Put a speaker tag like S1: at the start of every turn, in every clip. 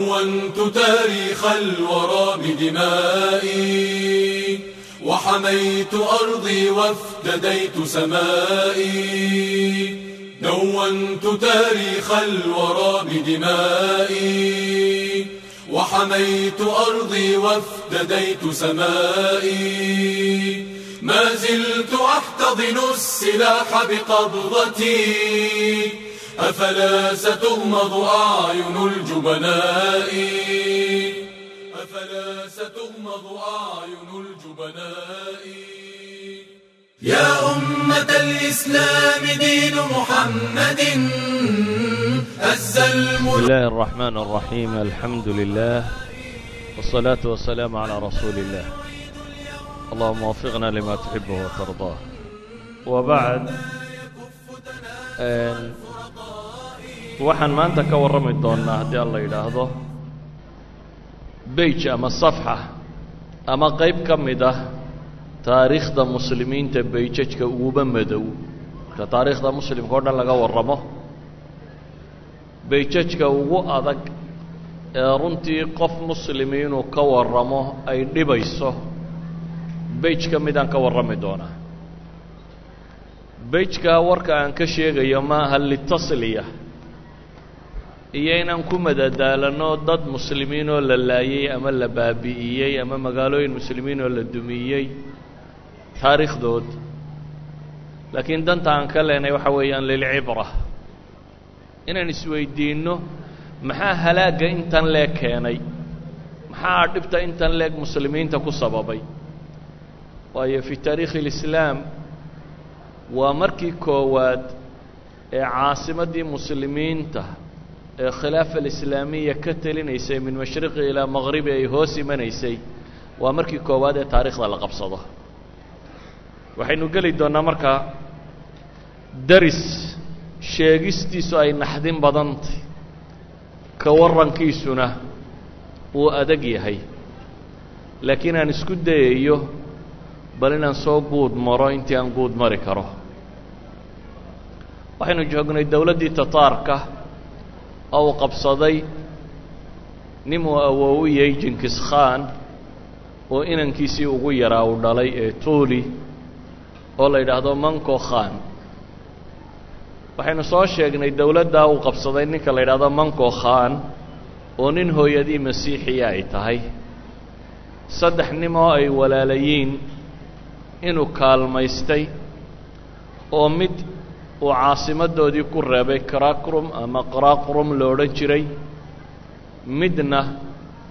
S1: كونت تاريخ الورى بدمائي وحميت أرضي وافتديت سمائي دونت تاريخ الورى بدمائي وحميت أرضي وافتديت سمائي ما زلت أحتضن السلاح بقبضتي أفلا ستغمض أعين الجبناء أفلا ستغمض أعين الجبناء يا أمة الإسلام دين محمد الزلم
S2: بسم الله الرحمن الرحيم الحمد لله والصلاة والسلام على رسول الله اللهم وفقنا لما تحبه وترضاه وبعد waxaan maanta ka warrami doonnaa haddii alla yidhaahdo beige ama safxa ama qayb ka mid ah taariikhda muslimiinta beijajka uguba madow. Marka taariikhda muslimka o dhan laga warramo beijajka ugu adag ee runtii qof muslimi inuu ka warramo ay dhibayso beij ka midaan ka warrami doonaa beijka warka aan ka sheegayo maaha litasliya. Iyo inaan ku madadaalanno dad muslimiin oo la laayey ama la baabi'iyey ama magaalooyin muslimiin oo la dumiyey taariikhdood. Laakiin danta aan ka leenay waxa weeyaan lilcibra. Inaan isweydiinno maxaa halaagga intan leeg keenay? Maxaa dhibta intan leeg muslimiinta ku sababay? Waayo fi taariikhi اlislaam waa markii koowaad ee caasimaddii muslimiinta ee khilaafa alislaamiya ka telinaysay min mashriqi ilaa maqribi ay hoos imanaysay waa markii koowaad ee taariikhda la qabsado. Waxaynu geli doonnaa markaa daris sheegistiisu ay naxdin badantay ka warrankiisuna uu adag yahay. Laakiin aan isku dayayo bal inaan soo guud maro intii aan guud mari karo. Waxaynu joognay dowladdii tataarka oo uu qabsaday ninuu awoowiyey jinkis khan oo inankiisii ugu yaraa uu dhalay ee tuuli oo la yidhaahdo manko khan. Waxaynu soo sheegnay dowladdaa uu qabsaday ninka la yidhaahdo manko khan oo nin hooyadii masiixiya ay tahay. Saddex nimoo ay walaalayiin inuu kaalmaystay oo mid uu caasimaddoodii ku reebay karakrum ama qaraqrum lo odhan jiray midna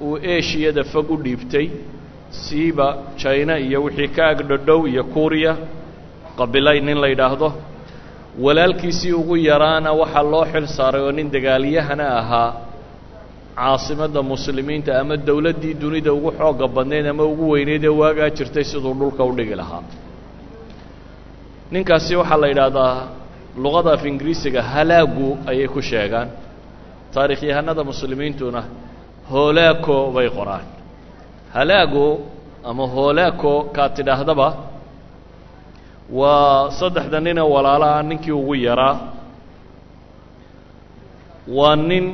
S2: uu eshiyada fog u dhiibtay siiba jina iyo wixii ka agdhodhow iyo kuuriya qabilay nin la yidhaahdo walaalkiisii ugu yaraana waxaa loo xil saaray oo nin dagaalyahana ahaa caasimadda muslimiinta ama dowladdii dunida ugu xoogga badnayd ama ugu weyneyd ee waagaa jirtay siduu dhulka u dhigi lahaa. Ninkaasi waxaa la yidhaahdaa luqada af ingiriisiga halaagu ayay ku sheegaan. Taarikhyahanada muslimiintuna hoolaako bay qoraan. Halaago ama hoolaako kaad tidhaahdaba waa saddexda ninee walaalaha ninkii ugu yaraa. Waa nin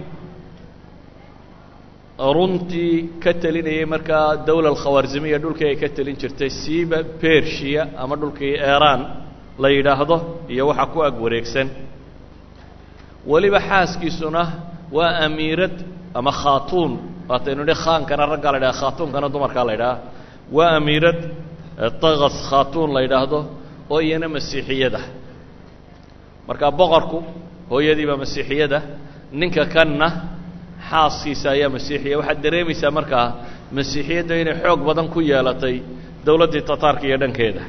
S2: runtii ka telinayay markaa dowla alkhawaarzimiya dhulkii ay ka telin jirtay siiba bershiya ama dhulkii eraan la yidhaahdo iyo waxa ku ag wareegsan. Weliba xaaskiisuna waa amiirad ama khaatuun. Waataynu idhi khaankana raggaa la yidhaha khaatuunkana dumarkaa la yidhaha. Waa amiirad takas khaatuun la yidhaahdo oo iyana masiixiyada. Marka boqorku hooyadiiba masiixiyada ninka kanna xaaskiisa ayaa masiixiya. Waxaad dareemaysaa markaa masiixiyadda inay xoog badan ku yeelatay dowladdii tataarka iyo dhankeeda.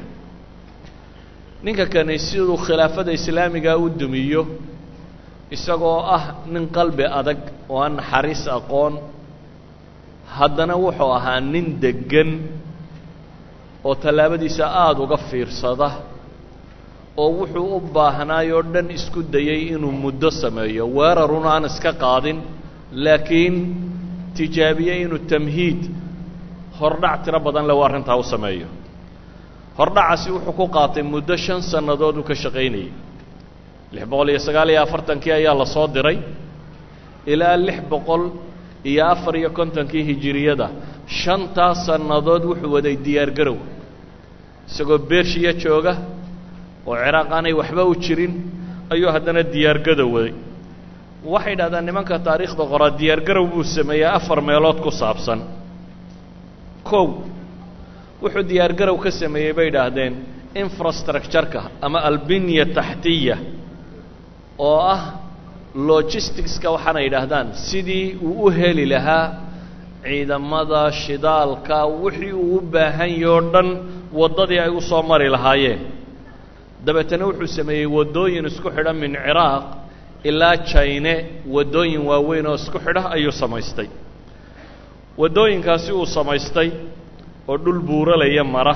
S2: Ninka kani siduu khilaafada islaamiga u dumiyo isagoo ah nin qalbi adag oo aan naxariis aqoon haddana wuxuu ahaa nin deggan oo tallaabadiisa aada uga fiirsada oo wuxuu u baahnaayoo dhan isku dayey inuu muddo sameeyo. Weeraruna aan iska qaadin laakiin tijaabiyey inuu tamhiid hordhac tiro badan le u arrintaa u sameeyo. Hordhacaasi wuxuu ku qaatay muddo shan sannadood uu ka shaqaynayay. Lix boqol iyo sagaal iyo afartankii ayaa la soo diray. Ilaa lix boqol iyo afar iyo kontonkii hijiriyada shantaas sannadood wuxuu waday diyaargarow isagoo bershiya jooga oo ciraaq aanay waxba u jirin ayuu haddana diyaargadow waday waxay dhahdaan nimanka taariikhda qoraa diyaargarow buu sameeyey afar meelood ku saabsan. Kow wuxuu diyaargarow ka sameeyey bay idhaahdeen infrastructureka ama albinya taxtiya oo ah logisticska waxaana yidhaahdaan sidii uu u heli lahaa ciidamada shidaalka wixii uu u baahan dhan waddadii ay u soo mari lahaayeen. Dabeetana wuxuu sameeyey waddooyin isku xidha min ciraaq ilaa jine waddooyin waaweyn oo isku xidha ayuu samaystay. Waddooyinkaasi uu samaystay oo dhul buuralaya mara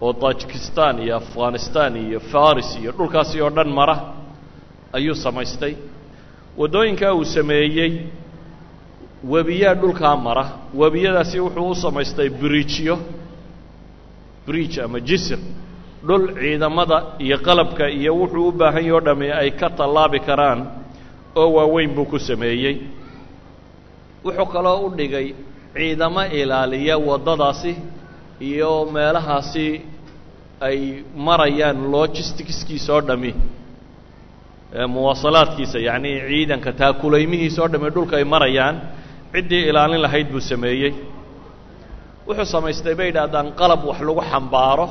S2: oo tajikistan iyo afghanistan iyo faris iyo dhulkaasi oo dhan mara ayuu samaystay. Waddooyinkaa uu sameeyey webiyaa dhulkaa mara webiyadaasi wuxuu u samaystay bridgeyo bridge ama jisir dhul ciidamada iyo qalabka iyo wuxuu u baahan yahe o dhami ay ka tallaabi karaan oo waaweyn buu ku sameeyey. Wuxuu kaloo u dhigay ciidamo ilaaliya waddadaasi iyo meelahaasi ay marayaan logisticskiisa oo dhami muwaasalaadkiisa yacnii ciidanka taakulaymihiisa oo dhami dhulka ay marayaan. Ciddii ilaalin lahayd buu sameeyey. Wuxuu samaystay bay idhaahdaan qalab wax lagu xambaaro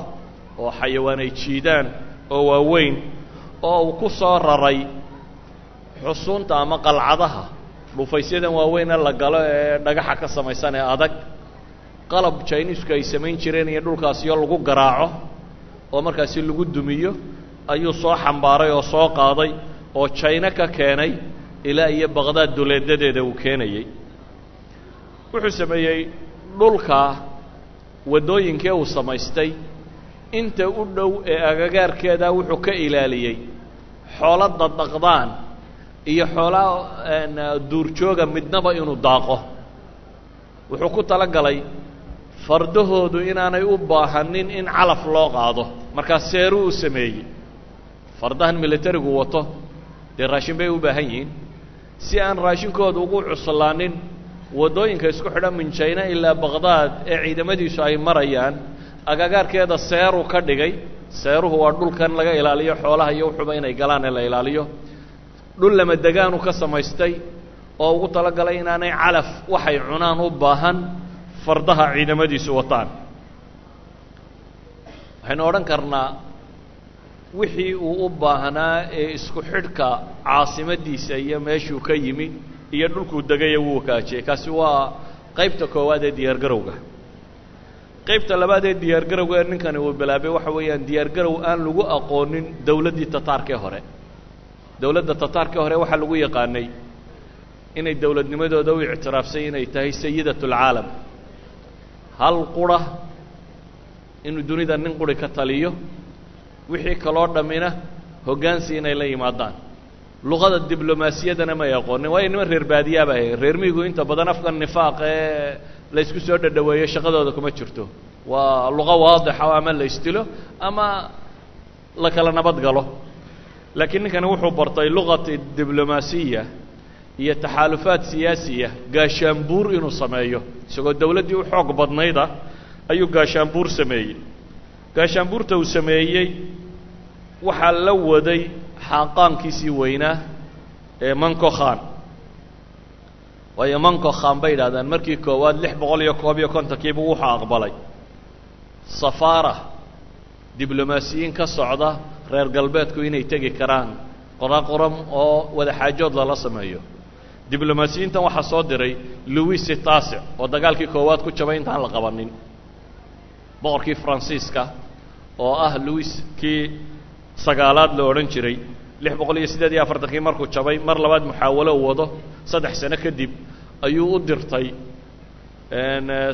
S2: oo xayawaan ay jiidaan oo waaweyn oo uu ku soo raray xusuunta ama qalcadaha. Dhufaysyadan waaweyne la galo ee dhagaxa ka samaysan ee adag. Qalab jiniisku ay samayn jireen iyo dhulkaasiyo lagu garaaco oo markaasi lagu dumiyo ayuu soo xambaaray oo soo qaaday oo jayno ka keenay ilaa iyo baqdaad duleedadeeda uu keenayey wuxuu sameeyey dhulka waddooyinkee uu samaystay inta u dhow ee agagaarkeeda wuxuu ka ilaaliyey xoolo daddaqdaan iyo xoolaa duurjooga midnaba inuu daaqo. Wuxuu ku tala galay fardahoodu inaanay u baahanin in calaf loo qaado markaa seeruu u sameeyey. Fardahan militarigu wato dee raashin bay u baahan yihiin. Si aan raashinkooda ugu cuslaanin waddooyinka isku xidha min jayna ilaa baqdaad ee ciidamadiisu ay marayaan agagaarkeeda seeruu ka dhigay. Seeruhu waa dhulkan laga ilaaliyo xoolaha iyo wuxuuba inay galaan ee la ilaaliyo. Dhul lama degaanu ka samaystay oo ugu talagalay inaanay calaf waxay cunaan u baahan fardaha ciidamadiisu wataan. Waxaynu odhan karnaa wixii uu u baahnaa ee isku xidhka caasimadiisa iyo meeshuu ka yimi iyo dhulkuu degaya wuu wakaajiyey kaasi waa qaybta koowaad ee diyaargarowga qaybta labaad ee diyaargarowga ee ninkani uu bilaabay waxa weeyaan diyaargarow aan lagu aqoonin dowladdii tataarkee hore. Dowladda tataarkee hore waxaa lagu yaqaanay inay dowladnimadooda u ictiraafsay inay tahay sayidat اlcaalam hal qura inuu dunida nin quri ka taliyo wixii kaloo dhammina hoggaansi inay la yimaadaan. Luqada diblomaasiyaddana may aqoonin waayo niman reer baadiyaaba ahay reer miyigu inta badan afkan nifaaq ee la ysku soo dhadhaweeyo shaqadooda kuma jirto waa luqo waadixa ama la istilo ama la kala nabad galo. Laakiin ninkani wuxuu bartay luqati diblomaasiya iyo taxaalufaad siyaasiya. Gaashaanbuur inuu sameeyo isagoo dowladdii u xoog badnayda ayuu gaashaanbuur sameeyey. Gaashaanbuurta uu sameeyey waxaa la waday xaaqaankiisii weynaa ee manco khan. Waayo manco khan bay yidhahdaan markii koowaad lix boqol iyo koob iyo kontonkiibu wuxuu aqbalay safaara diblomaasiyiin ka socda reer galbeedku inay tegi karaan qoraqoram oo wadaxaajood lala sameeyo. Diblomaasiyiintan waxaa soo diray louis taasic oo dagaalkii koowaad ku jabay intaan la qabanin. Boqorkii faransiiska oo ah louis kii sagaalaad la odhan jiray lix boqol iyo siddeed iyo afartankii markuu jabay mar labaad muxaawalo wado saddex sano kadib ayuu u dirtay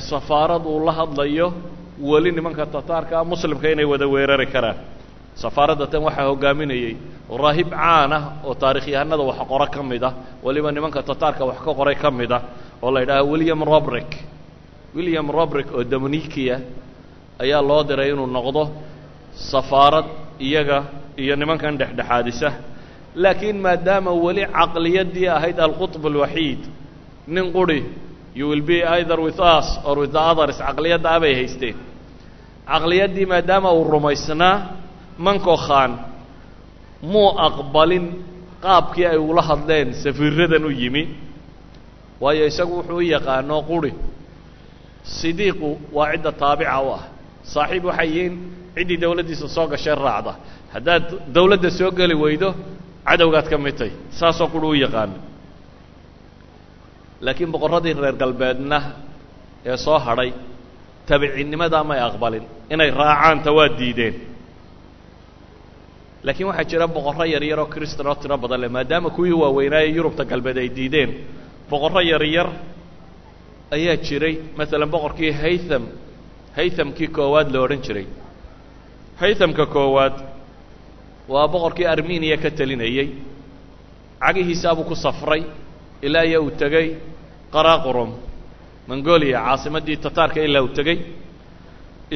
S2: safaarad uu la hadlayo weli nimanka tataarka muslimka inay wada weerari karaan. Safaaradda tan waxaa hogaaminayey raahib caan ah oo taarikhyahanada wax qoro ka mid ah weliba nimanka tataarka wax ka qoray ka mid ah oo la yidhaaha william robrick william robrick oo dominikia ayaa loo diray inuu noqdo safaarad iyaga iyo nimankan dhexdhexaadisa. Laakiin maadaama weli caqliyaddii ahayd alqutb alwaxiid nin quri you will be either with us or with the others. Caqliyaddaa bay haysteen. Caqliyaddii maadaama uu rumaysnaa manko khan muu aqbalin qaabkii ay ula hadleen safiiradan u yimi. Waayo isagu wuxuu u yaqaano quri sidiiqu waa cidda taabica u ah. Saaxiib waxay yihiin ciddii dawladdiisa soo gashee raacda. Haddaad dawladda soo geli weydo cadowgaad ka mid tay saasoo quri u yaqaano laakiin boqorradii reer galbeedna ee soo hadhay tabiciinnimadaa may aqbalin inay raacaanta waa diideen. Laakiin waxaa jira boqorro yaryar oo kristan oo tiro badan leh maadaama kuwii waaweynaaye yurubta galbeed ay diideen. Boqorro yaryar ayaa jiray maalan boqorkii haytham haythamkii koowaad la odhan jiray. Haythamka koowaad waa boqorkii armeniya ka telinayey cagihiisaabuu ku safray ilaa iyo uu tegey qaraqrum mongolia caasimaddii tataarka ilaa uu tegey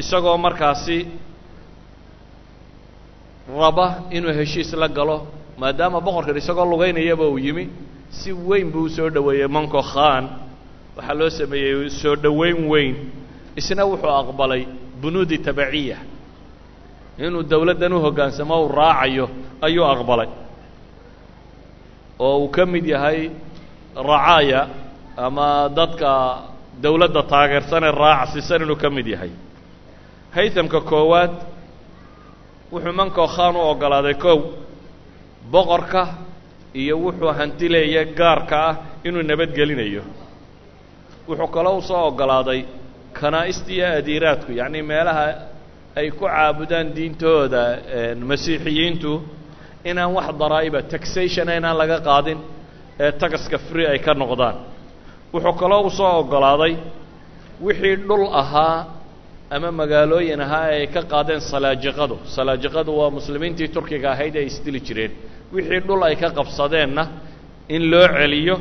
S2: isagoo markaasi raba inuu heshiis la galo maadaama boqorkan isagoo lugaynayaba uu yimi si weyn buu u soo dhoweeyey monko khan. Waxaa loo sameeyey soo dhoweyn weyn isna wuxuu aqbalay bunuudi tabaciya inuu dawladdan u hoggaansamo uu raacayo ayuu aqbalay. Oo uu ka mid yahay racaaya ama dadka dawladda taageersanee raacsisan inuu ka mid yahay. Haythamka koowaad wuxuu manko khan u oggolaaday kow boqorka iyo wuxuu hantileeya gaarka ah inuu nabadgelinayo wuxuu kaloo u soo oggolaaday kanaa'ista iyo adiiraadku yacnii meelaha ay ku caabudaan diintooda masiixiyiintu inaan wax daraa'iba taxation inaan laga qaadin ee tagaska free ay ka noqdaan wuxuu kaloo u soo oggolaaday wixii dhul ahaa ama magaalooyin ahaa ee ay ka qaadeen salaajiqadu. Salaajiqadu waa muslimiintii turkiga ahayd ay isdili jireen. Wixii dhul ay ka qabsadeenna in loo celiyo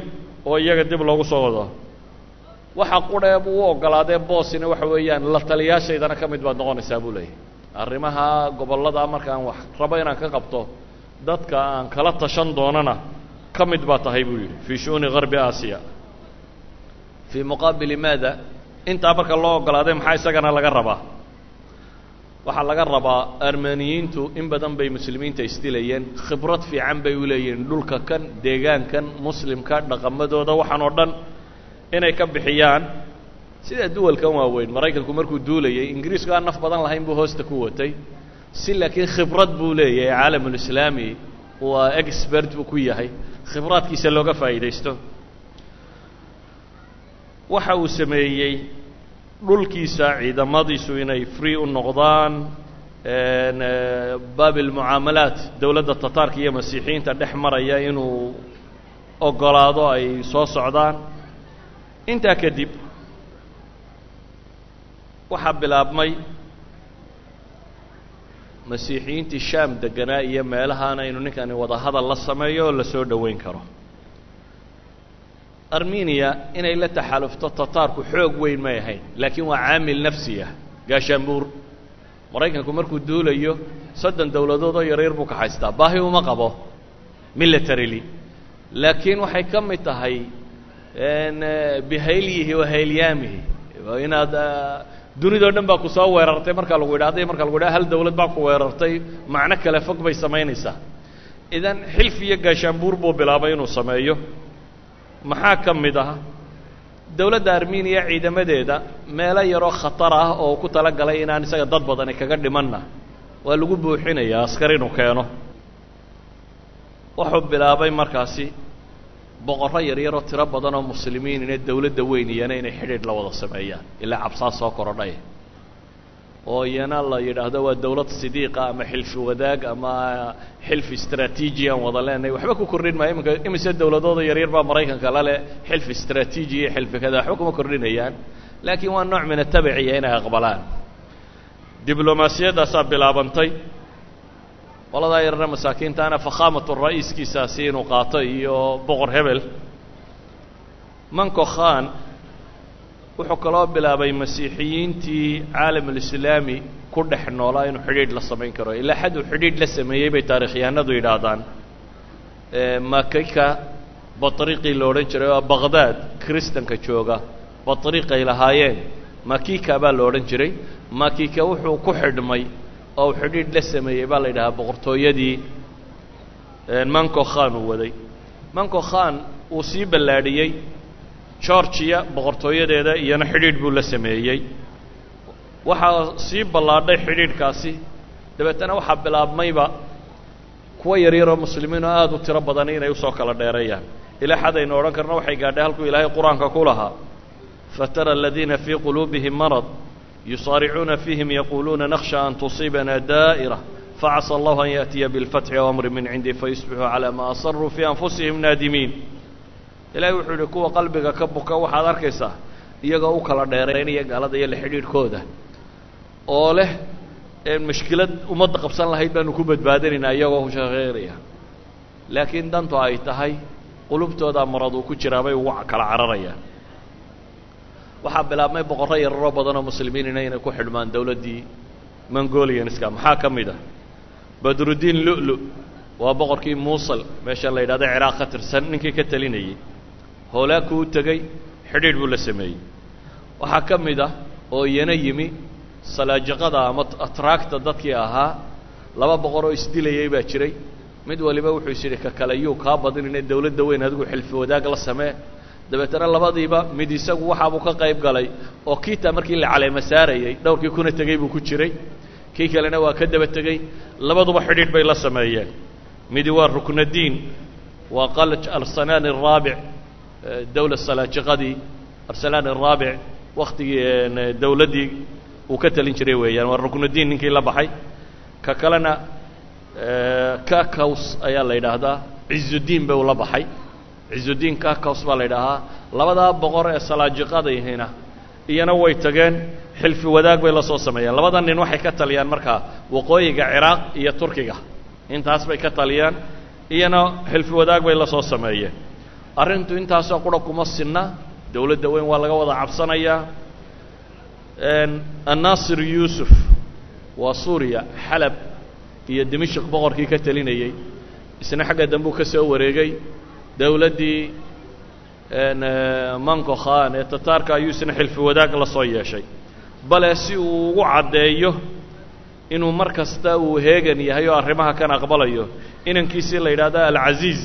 S2: oo iyaga dib loogu soo wado. Waxa qudhee buu u oggolaadee boosina waxa weeyaan la taliyaashaydana ka mid baad noqonaysaa buu leeyahy arrimaha gobollada markaan wax rabo inaan ka qabto dadka aan kala tashan doonana ka mid baa tahay buu yidhi fii shu'uni garbi aasiya fii muqaabili maada intaa marka loo oggolaaday maxaa isagana laga rabaa waxaa laga rabaa armaniyiintu in badan bay muslimiinta isdilayeen khibrad fiican bay u leeyihiin dhulka kan deegaankan muslimka dhaqamadooda waxaan oo dhan inay ka bixiyaan sida duwalkan waaweyn maraykanku markuu duulayay ingiriisku aan naf badan lahayn buu hoosta ku watay si laakiin khibrad buu leeyahay caalamulislaami waa expert buu ku yahay khibraadkiisa looga faa'iidaysto waxa uu sameeyey dhulkiisa ciidamadiisu inay free u noqdaan baabil mucaamalaat dowladda tataarka iyo masiixiyiinta dhex maraya inuu oggolaado ay soo socdaan. Intaa kadib waxaa bilaabmay masiixiyiintii shaam deganaa iyo meelahaana inuu ninkani wada hadal la sameeyo oo la soo dhoweyn karo armeniya inay la taxalufto tataarku xoog weyn may ahayn laakiin waa caamil nafsi ah. Gaashaanbuur maraykanku markuu duulayo soddon dowladood oo yaryar buu ka haystaa. Baahi uma qabo. Militarily. Laakiin waxay ka mid tahay bihayliyihi wa haylyaamihi inaad dunidao dhan baa ku soo weerartay markaa lagu yidhahda markaa lagu yidhahda hal dawlad baa ku weerartay. Macno kale fog bay samaynaysaa idan xilf iyo gaashaanbuur buu bilaabay inuu sameeyo maxaa ka mid ah? Dowladda armeniya ciidamadeeda meelo yaroo khatar ah oo ku tala galay inaan isaga dad badani kaga dhimanna. Waa lagu buuxinayaa askar inuu keeno. Wuxuu bilaabay markaasi boqorro yaryaroo tiro badan oo muslimiinina dawladda weyniyana inay xidhiidh la wada sameeyaan ilaa cabsaa soo korodhay oo iyana la yidhaahdo waa dawlad sidiiqa ama xilfi wadaag ama xilfi istraatiiji aan wada leenahay waxba ku kordhin maayo iminka imise dawladooda yaryar baa maraykanka la leh xilfi istraatiiji iyo xilfi kada waxba kuma kordhinayaan. Laakiin waa nooc min atabiciya inay aqbalaan. Diblomaasiyaddaasaa bilaabantay. Qoladaa yarna masaakiintaana fakhaamatu ra'iiskiisaasi inuu qaato iyo boqor hebel. Manko khan wuxuu kaloo bilaabay masiixiyiintii caalamulislaami ku dhex noolaa inuu xidhiidh la samayn karo. Ilaa xad xidhiidh la sameeyey bay taarikhyahanadu yidhaahdaan. Makika batriiqii la odhan jiray oo baqdaad kristanka jooga. Batriiqay lahaayeen. Makika baa la odhan jiray. Makika wuxuu ku xidhmay oo xidhiidh la sameeyey baa la yidhahaa boqortooyadii manco khan uu waday. Manco khan uu sii ballaadhiyey georgiya boqortooyadeeda iyana xidhiidh buu la sameeyey. Waxaa sii ballaadhay xidhiidhkaasi. Dabeetana waxaa bilaabmayba kuwa yaryaroo muslimiinoo aada u tiro badani inay u soo kala dheereeyaan. Ilaa xad aynu odhan karno waxay gaadhay halkuu ilaahay qur'aanka ku lahaa. Fatara aladiina fii quluubihim marad yusaaricuuna fiihim yaquuluuna nakhsha an tusiibana daa'ira. Facasa allahu an yaأtiya biاlfatxi aw amri min cindi fayusbixuu calaa maa asaruu fii anfusihim naadimiin ilahay wuxuu yihi kuwa qalbiga ka buka waxaad arkaysaa iyagoo u kala dheeraynaya gaalada iyo la xidhiidhkooda. Oo leh mushkilad ummadda qabsan lahayd baanu ku badbaadinaynaa iyagoo shaqeynaya. Laakiin dantu ay tahay qulubtoodaa marad uu ku jiraa bay ugu kala cararayaan. Waxaa bilaabmay boqorro yararoo badanoo muslimiinina inay ku xidhmaan dowladdii mongolianska maxaa ka mid ah? Badruddiin lu'lu. Waa boqorkii muusal meesha la yidhahdo ciraaq ka tirsan ninkii ka telinayey hoolaakuu tegey xidhiidh buu la sameeyey. Waxaa ka mid ah oo iyana yimi salaajiqada ama atraagta dadkii ahaa laba boqor oo isdilayay baa jiray. Mid waliba wuxuu is yidhi ka kale yuu kaa badinine dowladda weyn adigu xilfi wadaag la samee. Dabeetana labadiiba mid isagu waxaabuu ka qayb galay oo kiitaa markii la caleema saarayey dhowrkii kuna tegey buu ku jiray. Kii kalena waa ka daba tegey labaduba xidhiidh bay la sameeyeen. Midi waa ruknadiin waa qalaj arsanaan araabic dowla salaajiqadii arsalaan araabic waktigii dowladdii uu ka talin jiray weeyaan. Waa ruknadiin ninkii la baxay. Ka kalena kakaws ayaa la yidhaahdaa cizudiin bay ula baxay. Cizudiin kakaws baa la yidhaahaa. Labadaa boqor ee salaajiqadayhina iyana way tageen xilfi wadaag bay la soo sameeyeen. Labada nin waxay ka taliyaan markaa waqooyiga ciraaq iyo turkiga. Intaas bay ka taliyaan iyana xilfi wadaag bay la soo sameeyeen arrintu intaasoo qura kuma sinna. Dowladda weyn waa laga wada cabsanayaa annaasir yuusuf waa suuriya xalab iyo dimashik boqorkii ka telinayey isna xagga dambuu ka soo wareegay. Dowladdii manco khan ee tataarka ayuu isna xilfi wadaag la soo yeeshay. Bale si uu ugu caddeeyo inuu mar kasta uu heegan yahay oo arrimaha kan aqbalayo inankiisii la yidhaahdo alcaziiz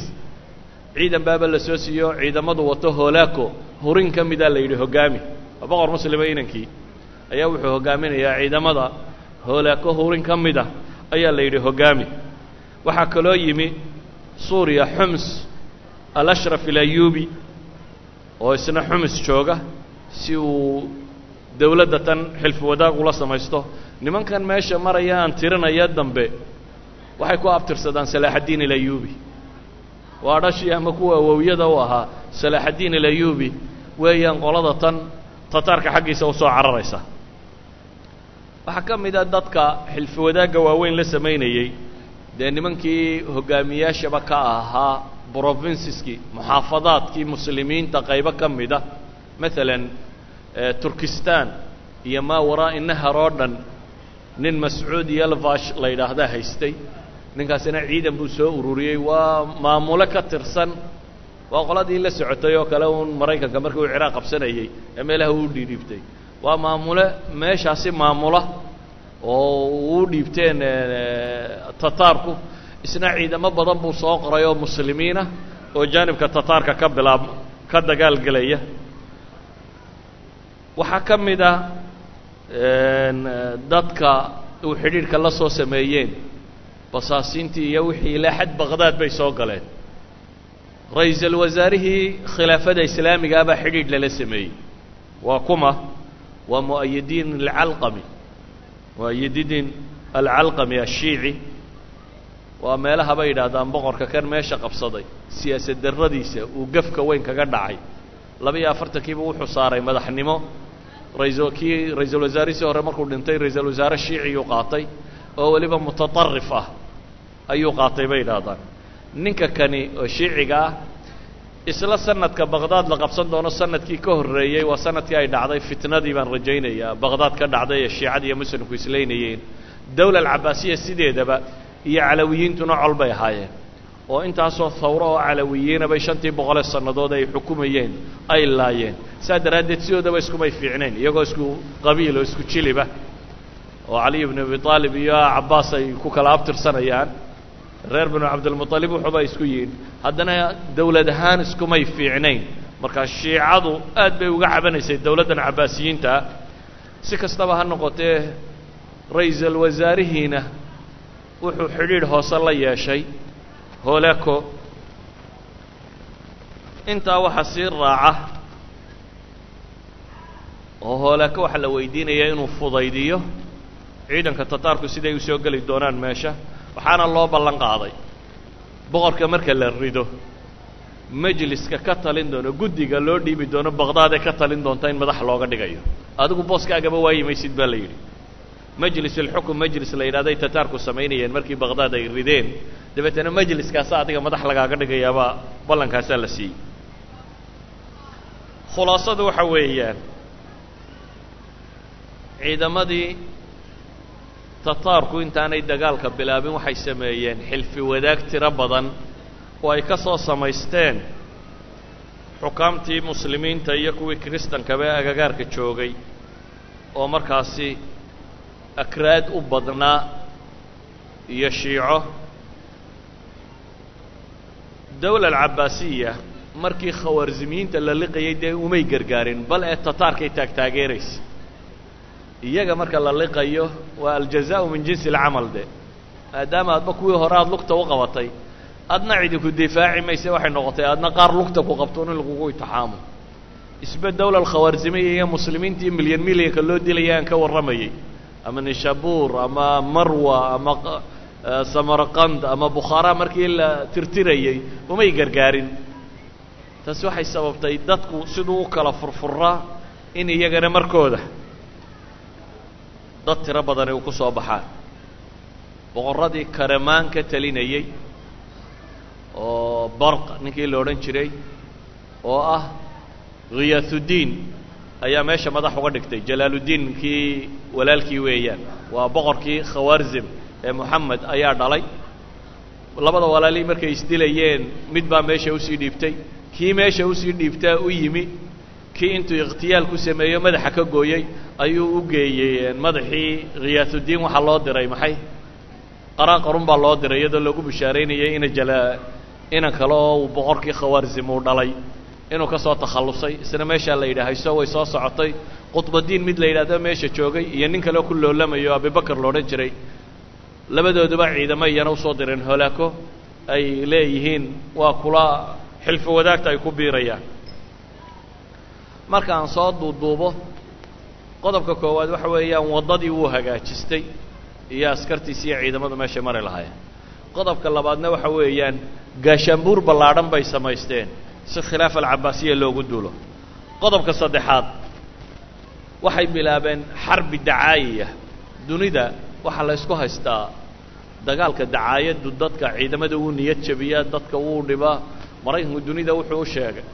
S2: ciidan baaba la soo siiyo ciidamadu wato hoolaako hurin ka midaa la yidhi hoggaami waa boqor muslima inankii ayaa wuxuu hoggaaminayaa ciidamada. Hoolaako hurin ka mida ayaa la yidhi hoggaami waxaa kaloo yimi suuriya xums alashraf ilayubi oo isna xumus jooga si uu dowladda tan xilfi wadaag ula samaysto. Nimankan meesha maraya aan tirinaya dambe waxay ku abtirsadaan salaaxaddiin ilayubi waa dhashii ama kuwa awowyada u ahaa salaaxaddiin ilayubi weeyaan qolada tan tataarka xaggiisa u cararaysa. Waxaa ka mid a dadka xilfi waaweyn la samaynayey dee nimankii hoggaamiyaashaba ka ahaa brovinsiskii muxaafadaadkii muslimiinta qaybo ka mida maalan turkistan iyo maa waraa'i nahar oo dhan nin mascuud yalvash la yidhaahdaa haystay ninkaasina ciidan buu soo ururiyey. Waa maamulo ka tirsan. Waa qoladii la socotay oo kale uun maraykanka markii uu ciraaq qabsanayey ee meelaha uu dhiidhiibtay waa maamule meeshaasi maamula oo uu dhiibteen tataarku. Isna ciidamo badan buu soo qoray oo muslimiinah oo jaanibka tataarka ka bilaab ka dagaalgelaya waxaa ka mid ah dadka uu xidhiidhka la soo sameeyeen basaasiintii iyo wixii ilaa xad baqdaad bay soo galeen. Ra'iisul wasaarihii khilaafada islaamigaa baa xidhiidh lala sameeyey. Waa kuma waa mu'ayidiin alcalqami mu'ayidiin alcalqami ashiici waa meelaha bay yidhaahdaan boqorka kan meesha qabsaday. Siyaasad darradiisa uu gafka weyn kaga dhacay. Laba-iyo afartankiiba wuxuu saaray madaxnimo. Raisal kii ra'iisul wasaarihiisii hore markuu dhintay ra'iisul wasaare shiiciyuu qaatay oo weliba mutatarif ah ayuu qaatay bay yidhaahdaan. Ninka kani oo shiiciga ah isla sanadka baqdaad la qabsan doono sannadkii ka horreeyey waa sannadkii ay dhacday fitnadii baan rajaynayaa. Baqdaad ka dhacday ee shiicada iyo muslimku islaynayeen dowla alcabaasiya sideedaba iyo calawiyiintuna col bay ahaayeen. Oo intaasoo hawro oo calawiyiina bay shantii boqolee sannadood ay xukumayeen ay laayeen. Saa daraaddeed sidoodaba iskumay fiicnayn iyagoo isku qabiil oo isku jiliba. Oo caliy bnu abi aalib iyo cabbaas ay ku kala abtirsanayaan reer binu cabdilmuطalib wuxuuba isku yihiin haddana dowlad ahaan iskumay fiicnayn. Markaa shiicadu aad bay uga cabanaysay dowladdan cabbaasiyiinta si kastaba ha noqotee ra'iisal wasaarihiina wuxuu xidhiidh hoose la yeeshay hooleko intaa waxaa sii raaca oo hooleko waxaa la weydiinayaa inuu fudaydiyo ciidanka tataarku siday u soo geli doonaan meesha waxaana loo ballan qaaday. Boqorka marka la rido majliska ka talin doono guddiga loo dhiibi doono baqdaad ee ka talin doonta in madax looga dhigayo. Adigu booskaagaba waayimaysid baa la yidhi. Majlis alxukm majlis la yidhahday tataarku samaynayeen markii baqdaad ay rideen. Dabeetana majliskaasa adiga madax lagaaga dhigayaabaa ballankaasaa la siiyey. Khulaasadu waxa weeyaan ciidamadii tataarku intaanay dagaalka bilaabin waxay sameeyeen xilfi wadaag tiro badan oo ay ka soo samaysteen. Xukaamtii muslimiinta iyo kuwii kiristankaba ee agagaarka joogay oo markaasi akraad u badnaa iyo shiico. Dawla alcabbaasiya markii khawarzimiyiinta la liqayay dee umay gargaarin bal ee tataarkay taagtaageeraysa iyaga marka la liqayo waa aljazaau min jinsi alcamal de. Maadaama adba kuwii hore aada lugta u qabatay adna cidinku difaaci mayse waxay noqotay adna qaar lugta ku qabtoon in lagugu itixaamo isbe dawla alkhawarzimiya iyo milyan milyanka loo dilaya ka warramayay. Ama nishabuur ama marwa ama samarqand ama bukhaara markii la tirtirayey umay gargaarin. Taasi waxay sababtay dadku siduu u kala furfuraa in iyagana markooda dad tiro badani uu ku soo baxaan. Boqorradii karamaan ka oo barq ninkii la odhan jiray oo ah khiyaatuddiin ayaa meesha madax uga dhigtay. Jalaaluddiin kii walaalkii weeyaan. Waa boqorkii khawarzim ee moxamed ayaa dhalay. Labada walaalii markay isdilayeen mid baa meesha u sii dhiibtay. Kii meesha u sii dhiibtaa u yimi kii intuu ikhtiyaal ku sameeyo madaxa ka gooyey ayuu u geeyey madaxii khiyaatuddiin waxaa loo diray maxay? Qaraaqarun baa loo diray iyadoo lagu bishaaraynayay ina jala inan kale oo uu boqorkii khawarzim uu dhalay inuu ka soo takhallusay isna meeshaa la yidhaah hayso way soo socotay qudbadiin mid la yidhahdo meesha joogay iyo nin kaleo ku loolamayo abibakar la odhan jiray. Labadooduba ciidamo iyana u soo direen holaako ay leeyihiin waa kula xilfo wadaagta ay ku biirayaan marka aan soo duuduubo qodobka koowaad waxa weeyaan waddadii wuu hagaajistay iyo askartiisi iyo ciidamadu meeshay mari lahaayeen. Qodobka labaadna waxa weeyaan gaashaanbuur ballaadhan bay samaysteen si khilaaf alcabaasiya loogu duulo. Qodobka saddexaad waxay bilaabeen xarbi dacaayiya. Dunida waxaa la ysku haystaa dagaalka dacaayaddu dadka ciidamada wuu niyad jabiyaa dadka wuu dhibaa. Maraykanku dunida wuxuu u sheegay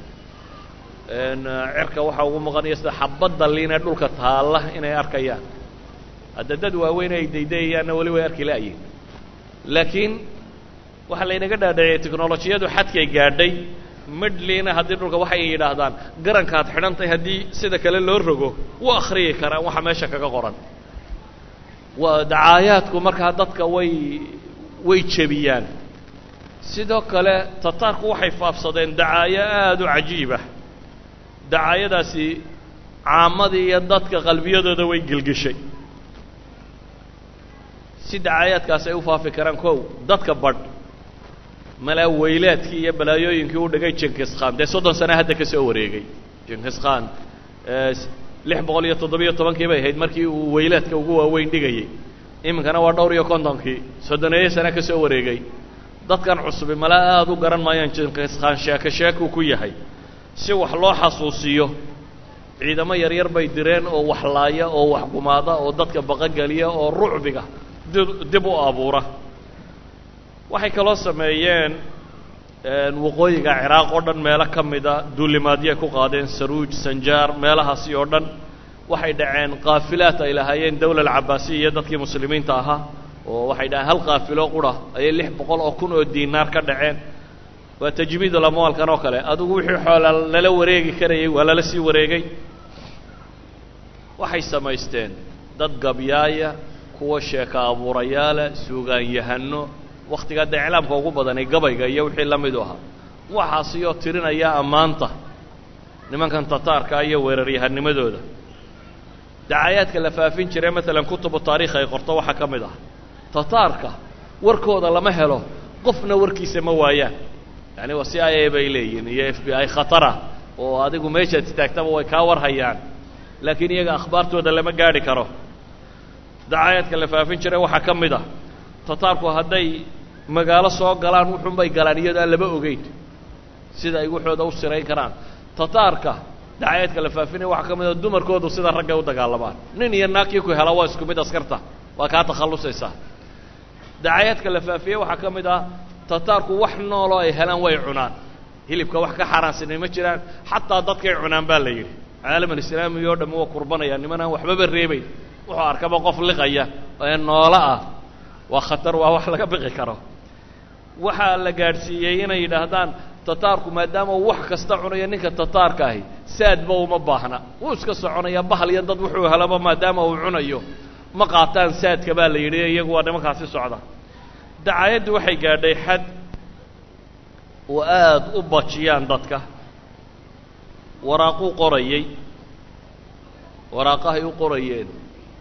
S2: cirka waxaa ugu maqanaya sida xabadda liinee dhulka taalla inay arkayaan. Hadda dad waaweyn ay daydayayaanna weli way arki la'yihin laakiin waxaa laynaga dhaadhaciyay technolojiyadu xadkay gaadhay midhliina haddii dhulka waxay yidhaahdaan garankaad xidhantahay haddii sida kale loo rogo wuu akhriyi karaan waxa meesha kaga qoran. Dacaayaadku markaa dadka way way jebiyaan. Sidoo kale tataarku waxay faafsadeen dacaayo aada u cajiibah dacaayadaasi caamadii iyo dadka qalbiyadooda way gelgeshay si dacaayaadkaasi ay u faafi karaan kow dadka badh malaa weylaadkii iyo balaayooyinkii u dhigay jinkis khan. Dee soddon sana hadda ka soo wareegay. Jinkis khan lix boqol iyo toddobiyo tobankii bay ahayd markii uu weylaadka ugu waaweyn dhigayey iminkana waa dhowr iyo kontonkii soddoneeyo sane ka soo wareegay. Dadkan cusubi malaa aada u garan maayaan jinkis khan sheeko sheekuu ku yahay si wax loo xasuusiyo ciidamo yaryar bay direen oo wax laaya oo wax gumaada oo dadka baqogeliya oo rucbiga dib u abuura. Waxay kaloo sameeyeen waqooyiga ciraaq oo dhan meelo ka mida duulimaadyoay ku qaadeen saruuj sanjaar meelahaasi oo dhan. Waxay dhaceen qaafilaad ay lahaayeen dawla alcabaasiya iyo dadkii muslimiinta ahaa oo waxay dhahaan hal qaafilo qura ayay lix boqol oo kun oo diinaar ka dhaceen waa tajmiidul amwaalkan oo kale. Adigu wixii xoola lala wareegi karayay waa lala sii wareegay. Waxay samaysteen dad gabyaaya kuwa sheeka abuurayaala suugaanyahano wakhtigaa dee iclaamka ugu badanay gabayga iyo wixii la midu ahaa. Waxaasiyoo tirinaya ammaanta nimankan tataarka iyo weeraryahanimadooda dacayaadka la faafin jiray maalan kutubu taarikh ay qorto waxaa ka mid ah. Tataarka warkooda lama helo qofna warkiisa ma waayaan yani waa c i a bay leeyihiin iyo f b i khatara oo adigu meeshaad istaagtaba way kaa warhayaan. Laakiin iyaga akhbaartooda lama gaadhi karo. Dacayaadka la faafin jiray waxaa ka mid ah. Tataarku hadday magaalo soo galaan wuxunbay galaan iyadoo aan laba ogeyn sida ay waxooda u sirayn karaan. Tataarka dacayaadka la faafinaya waxaa ka mid a dumarkoodu sida raggay u dagaalamaan nin iyo naagkii ku hela waa isku mid askarta. Waa kaa takhallusaysaa. Dacayaadka la faafiyey waxaa ka mid ah tataarku wax nooloo ay helaan way cunaan. Hilibka wax ka xaaraansanay ma jiraan. Xataa dadkay cunaan baa la yidhi. Caalaman islaami oo dhammi waa kurbanaya niman aan waxbaba reebayn wuxuu arkaba qof liqaya ee noolo ah. Waa khatar waa wax laga biqi karo. Waxaa la gaadhsiiyey inay yidhaahdaan tataarku maadaama uu wax kasta cunayo ninka tataarka ahi saadba uma baahna. Wuu iska soconaya bahal iyo dad wuxuu helaba maadaama uu cunayo. Ma qaataan saadka baa la yidhi iyagu waa nimankaasi socda dacaayaddu waxay gaadhay xad oo aada u bajiyaan dadka. Waraaquu qorayey. Waraaqahay u qorayeen.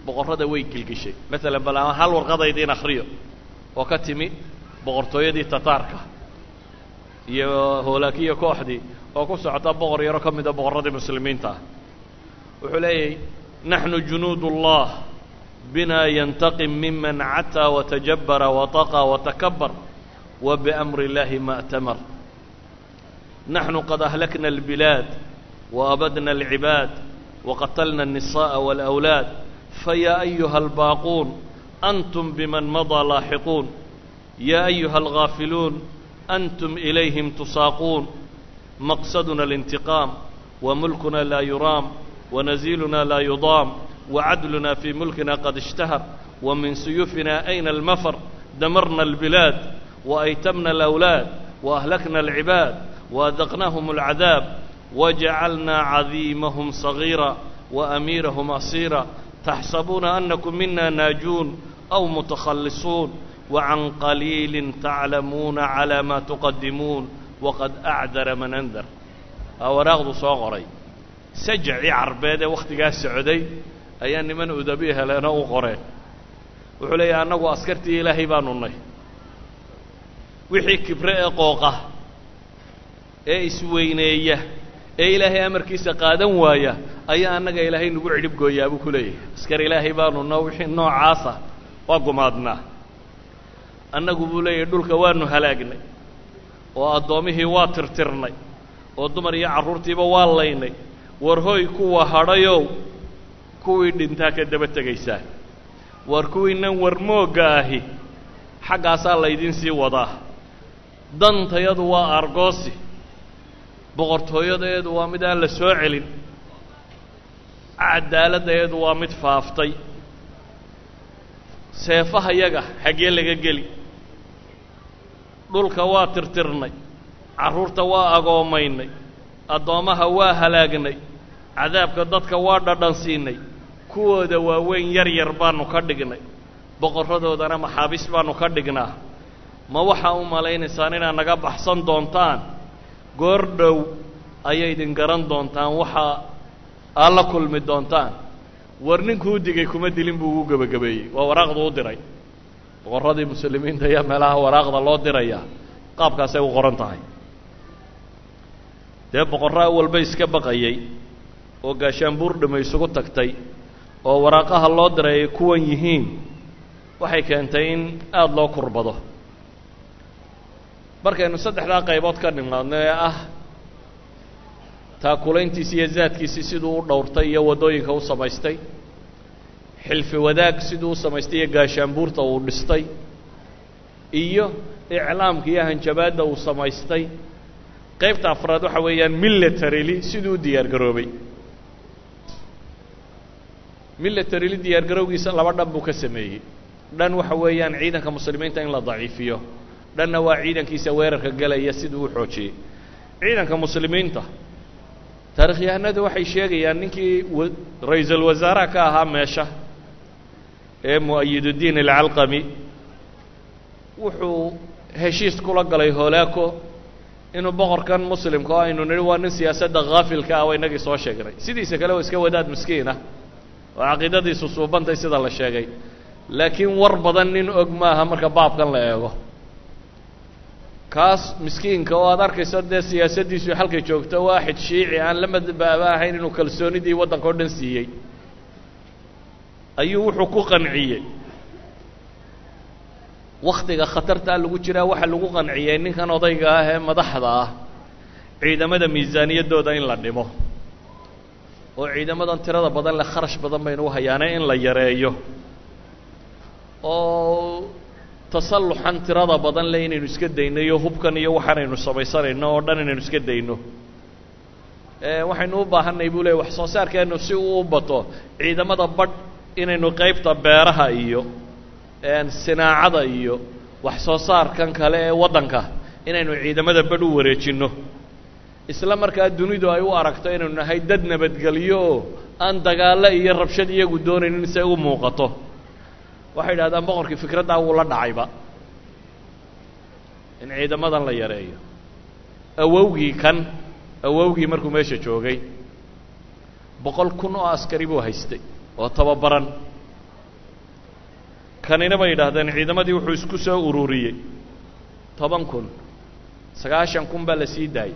S2: Boqorrada way gelgeshay maalan bal ama hal warqadaydiin akhriyo oo ka timi boqortooyadii tataarka iyo hoolaakiya kooxdii oo ku socota boqor yaro ka mida boqorradii muslimiinta. Ah wuxuu leeyahy naxnu junuud ullah bina yantaqim miman cataa watajabara wataqى watakabar wa biamri اllahi ma اtamar naxnu qad ahlakna اlbilaad waabadna اlcibaad waqatalna الnisaءa wاlأwlaad faya ayuha albaaquun antum biman madaa laaxiquun ya ayuha alghaafiluun antum ilayhim tusaaquun maqsaduna اlintiqaam wamulkuna laa yuraam wanaziiluna laa yudaam wacadluna fii mulkina qad ishtahar wamin suyufina ayna almafar damarna albilaad waaytamna alawlaad waahlakna alcibaad waadaqnaahum alcadaab wajacalnaa cadiimahum sagiira waamiirahum asiira. Taxsabuuna anakum mina naajuun aw mutakhallisuun wacan qaliilin taclamuuna calaa maa tuqadimuun waqad acdara man andar. Aa waraaqdu soo qoray. Sajacii carbeed ee wakhtigaa socday ayaa niman udabi heleenoo u qoreen wuxuu leeyahay annagu askartii ilaahay baanu nay wixii kibre ee qooqa ee isweyneeya ee ilaahay amarkiisa qaadan waaya ayaa annaga ilaahay nagu cidhib gooyaa buu ku leeyahay. Askar ilaahay baanu no wixii noocaasa waa gumaadnaa. Annagu buu leeyahay dhulka waanu halaagnay oo addoommihii waa tirtirnay oo dumar iyo carruurtiiba waa laynay war hoy kuwa hadhayow kuwii dhintaa ka daba tegaysaa. War kuwiinan warmoogga ahi xaggaasaa laydin sii wadaa. Dantayadu waa argoosi. Boqortooyadeedu waa mid aan la soo celin. Cadaaladdaeedu waa mid faaftay. Seefahayaga xaggee laga geli. Dhulka waa tirtirnay. Carruurta waa agoomaynay. Addoommaha waa halaagnay. Cadaabka dadka waa dhadhansiinay kuwooda waaweyn yar yar baanu ka dhignay. Boqorradoodana maxaabiis baanu ka dhignaa. Ma waxaa u malaynaysaan inaad naga baxsan doontaan? Goor dhow ayay idin garan doontaan waxaa aad la kulmi doontaan. War ninkuu digay kuma dilin buu ugu gebagabeeyey. Waa waraaqdu u diray. Boqorradii muslimiinta ayaa meelaha waraaqda loo dirayaa qaabkaasay u qoran tahay. Dee boqorraa walba iska baqayey oo gaashaanbuur dhima isugu tagtay oo waraaqaha loo diray ay kuwan yihiin waxay keentay in aada loo kurbado. Markaynu saddexdaa qaybood ka nimaadno ee ah taakulayntiisi iyo zaadkiisii siduu u dhowrtay iyo waddooyinka u samaystay xilfi wadaag siduu u samaystay iyo gaashaanbuurta uu dhistay iyo iclaamka iyo hanjabaadda uu samaystay qaybta afraad waxa weeyaan militaryli siduu u diyaar militaryli diyaar garowgiisa laba dhan buu ka sameeyey. Dhan waxa weeyaan ciidanka muslimiinta in la daciifiyo. Dhanna waa ciidankiisa weerarka gelaya siduu u xoojiyey. Ciidanka muslimiinta taarikhyahanadu waxay sheegayaan ninkii ra'iisul wasaaraha ka ahaa meesha ee mu'ayiduddiin alcalqami wuxuu heshiis kula galay holaako inuu boqorkan muslimka oo aynu nidhi waa nin siyaasadda haafilka ah waa inagii soo sheegnay. Sidiisa kale waa iska wadaad miskiin ah oo caqiidadiisu suubantay sida la sheegay. Laakiin war badan nin og maaha marka baabkan la eego. Kaas miskiinka oo aad arkayso dee siyaasaddiisu halkay joogto waaxid shiici aan la madbaaba ahayn inuu kalsoonidii waddanka o dhan siiyey. Ayuu wuxuu ku qanciyey. Wakhtiga khatartaa lagu jiraa waxaa lagu qanciyey ninkan odayga ah ee madaxda ah ciidamada miisaaniyaddooda in la dhimo oo ciidamadan tirada badan leh kharash badan baynu u hayaanay in la yareeyo. Oo tasalluxan tirada badan leh inaynu iska dayno iyo hubkan iyo waxaanaynu samaysanayno oo dhan inaynu iska dayno. Waxaynu u baahanay buu leey wax soo saarkeennu si uu u bato ciidamada badh inaynu qaybta beeraha iyo sinaacada iyo wax soo saarkan kale ee waddanka inaynu ciidamada badh u wareejinno isla markaa dunidu ay u aragto inaynu nahay dad nabadgelyo oo aan dagaallo iyo rabshad iyagu doonaynin say u muuqato. Waxay idhahdaan boqorkii fikraddaa wuu la dhacayba. In ciidamadan la yareeyo. Awowgii kan awowgii markuu meesha joogay. Boqol kun oo askari buu haystay oo tababaran. Kanina bay yidhaahdeen ciidamadii wuxuu isku soo ururiyey. Toban kun sagaashan kun baa la sii daayay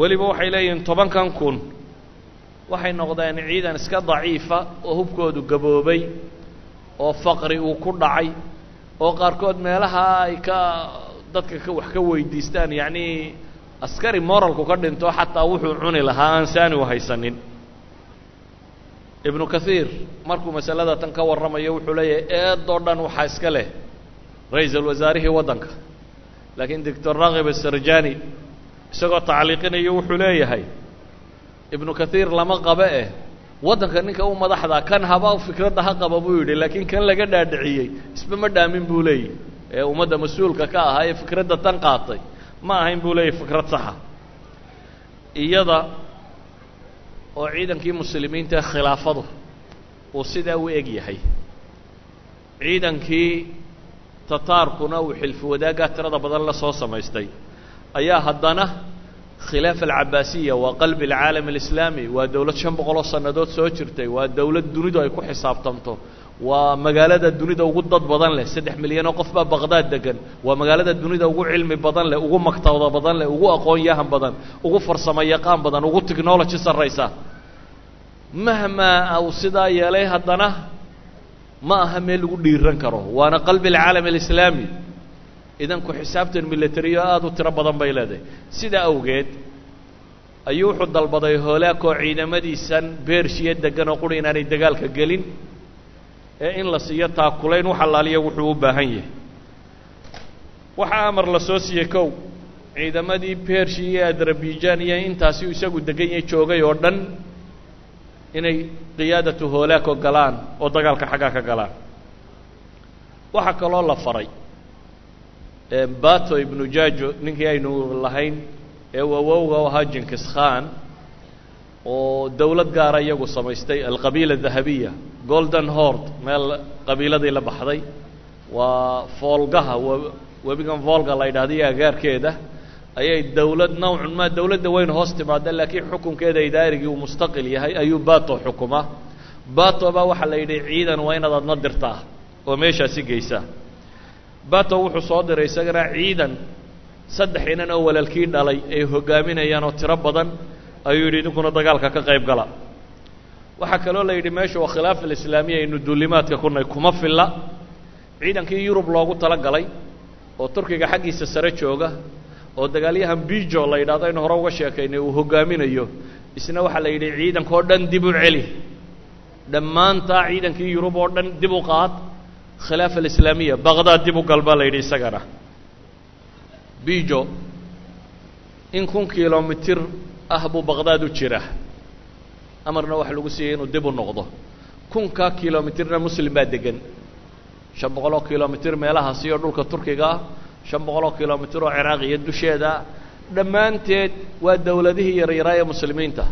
S2: weliba waxay leeyihiin tobankan kun. Waxay noqdeen ciidan iska daciifa oo hubkoodu gaboobay oo faqri uu ku dhacay oo qaarkood meelaha ay ka dadka ka wax ka weydiistaan yacnii askari moralku ka dhinto xataa wuxuu cuni lahaa aan saani u haysanin. Ibnu kathiir markuu masalada tan ka warramayo wuxuu leeyahay eedoo dhan waxaa iska leh ra'iisul wasaarihii waddanka. Laakiin doctor rakib asarjani isagoo tacliiqinayo wuxuu leeyahay ibnu kathiir lama qabe eh. Waddanka ninka u madaxda kan haba fikradda ha qaba buu yidhi laakiin kan laga dhaadhiciyey isba ma dhaamin buu leeyahy ee ummadda mas'uulka ka ahaa ee fikradda tan qaatay ma ahayn buu leeyahy fikrad saxa. Iyada oo ciidankii muslimiinta khilaafadu uu sidaa u eg yahay. Ciidankii tataarkuna uu xilfi wadaaggaa tirada badan la soo samaystay ayaa haddana khilaafa alcabaasiya waa qalbi alcaalam alislaami waa dowlad shan boqoloo sannadood soo jirtay waa dowlad dunidu ay ku xisaabtamto waa magaalada dunida ugu dad badan leh saddex milyanoo qof baa baqdaad degan waa magaalada dunida ugu cilmi badan leh ugu maktabada badan leh ugu aqoon-yahan badan ugu farsamo yaqaan badan ugu technology sarraysa. Mahmaa uu sidaa yeelay haddana ma aha meel lagu dhiiran karo waana qalbi alcaalam alislaami idan ku xisaabtan militariyo aada u tiro badan bay leedahay. Sidaa awgeed ayuu wuxuu dalbaday hoolaakoo ciidamadiisan beershiya degan oo quri inaanay dagaalka gelin ee in la siiyo taakulayn wax allaaliya wuxuu u baahan yahay. Waxaa amar la siiyey kow ciidamadii bershiya iyo adarabijaan iyo intaasi isagu degan yahay joogay oo dhan inay qiyaadatu hoolaako galaan oo dagaalka xaggaa ka galaan. Waxaa kaloo la faray bato ibnu jajo ninkii aynu lahayn ee awowga u ahaa jinkis khan oo dowlad gaara iyagu samaystay alqabiila dahabiya golden hord meel qabiiladii la baxday. Waa foolgaha webigan volga la yidhahda iyo agaarkeeda ayay dowlad nawcun maa dowladda weyn hoos timaada laakiin xukunkeeda idaarigii uu mustaqil yahay ayuu bato xukumaa bato baa waxaa la yidhi ciidan waa inaad adna dirtaa oo meeshaasi geysaa bato wuxuu soo diray isagana ciidan. Saddex inan oo walaalkii dhalay ay hogaaminayaan oo tiro badan ayuu yidhi idinkuna dagaalka ka qayb gala. Waxaa kaloo la yidhi meesha waa khilaaf alislaamiya aynu duulimaadka kunay kuma filla. Ciidankii yurub loogu tala galay oo turkiga xaggiisa sare jooga oo dagaalyahan bijo la yidhahdo aynu hore uga sheekaynay uu hogaaminayo. Isna waxaa la yidhi ciidanka oo dhan dib u celi. Dhammaantaa ciidankii yurub oo dhan dib u qaad khilaafa alislaamiya baqdaad dib u gal baa la yidhi isagana bijo in kun kilomitir ah buu baqdaad u jira amarna waxa lagu siiyey inuu dib u noqdo kunkaa kilomitirna muslim baa degan shan boqol kilomitir meelahaasi oo dhulka turkiga ah shan boqol kilomitir oo ciraaq iyo dusheeda dhammaanteed waa dowladihii yaryaraa ee muslimiinta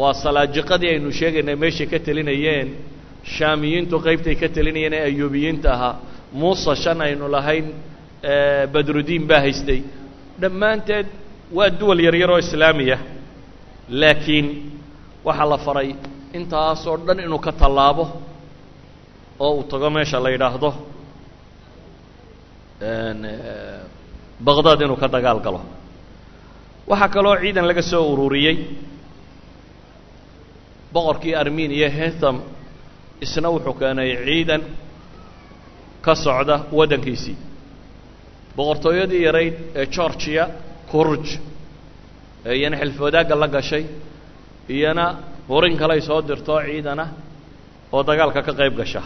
S2: waa salaajiqadii aynu sheegaynay meeshay ka telinayeen shaamiyiintu qaybtay ka telinayeen ee ayuubiyiinta ahaa. Muusa shan aynu lahayn badrudiin baa haystay. Dhammaanteed waa duwal yaryar islaamiya. Laakiin waxaa la faray intaasoo dhan inuu ka tallaabo oo uu tago meesha la yidhaahdo baqdaad inuu ka dagaal galo. Waxaa kaloo ciidan laga soo ururiyey boqorkii armeniya hetham isna wuxuu keenay ciidan ka socda waddankiisii boqortooyadii yarayd ee georgiya kurj ee iyana xilfi la gashay iyana hurin kaley soo dirto ciidana oo dagaalka ka qayb gasha.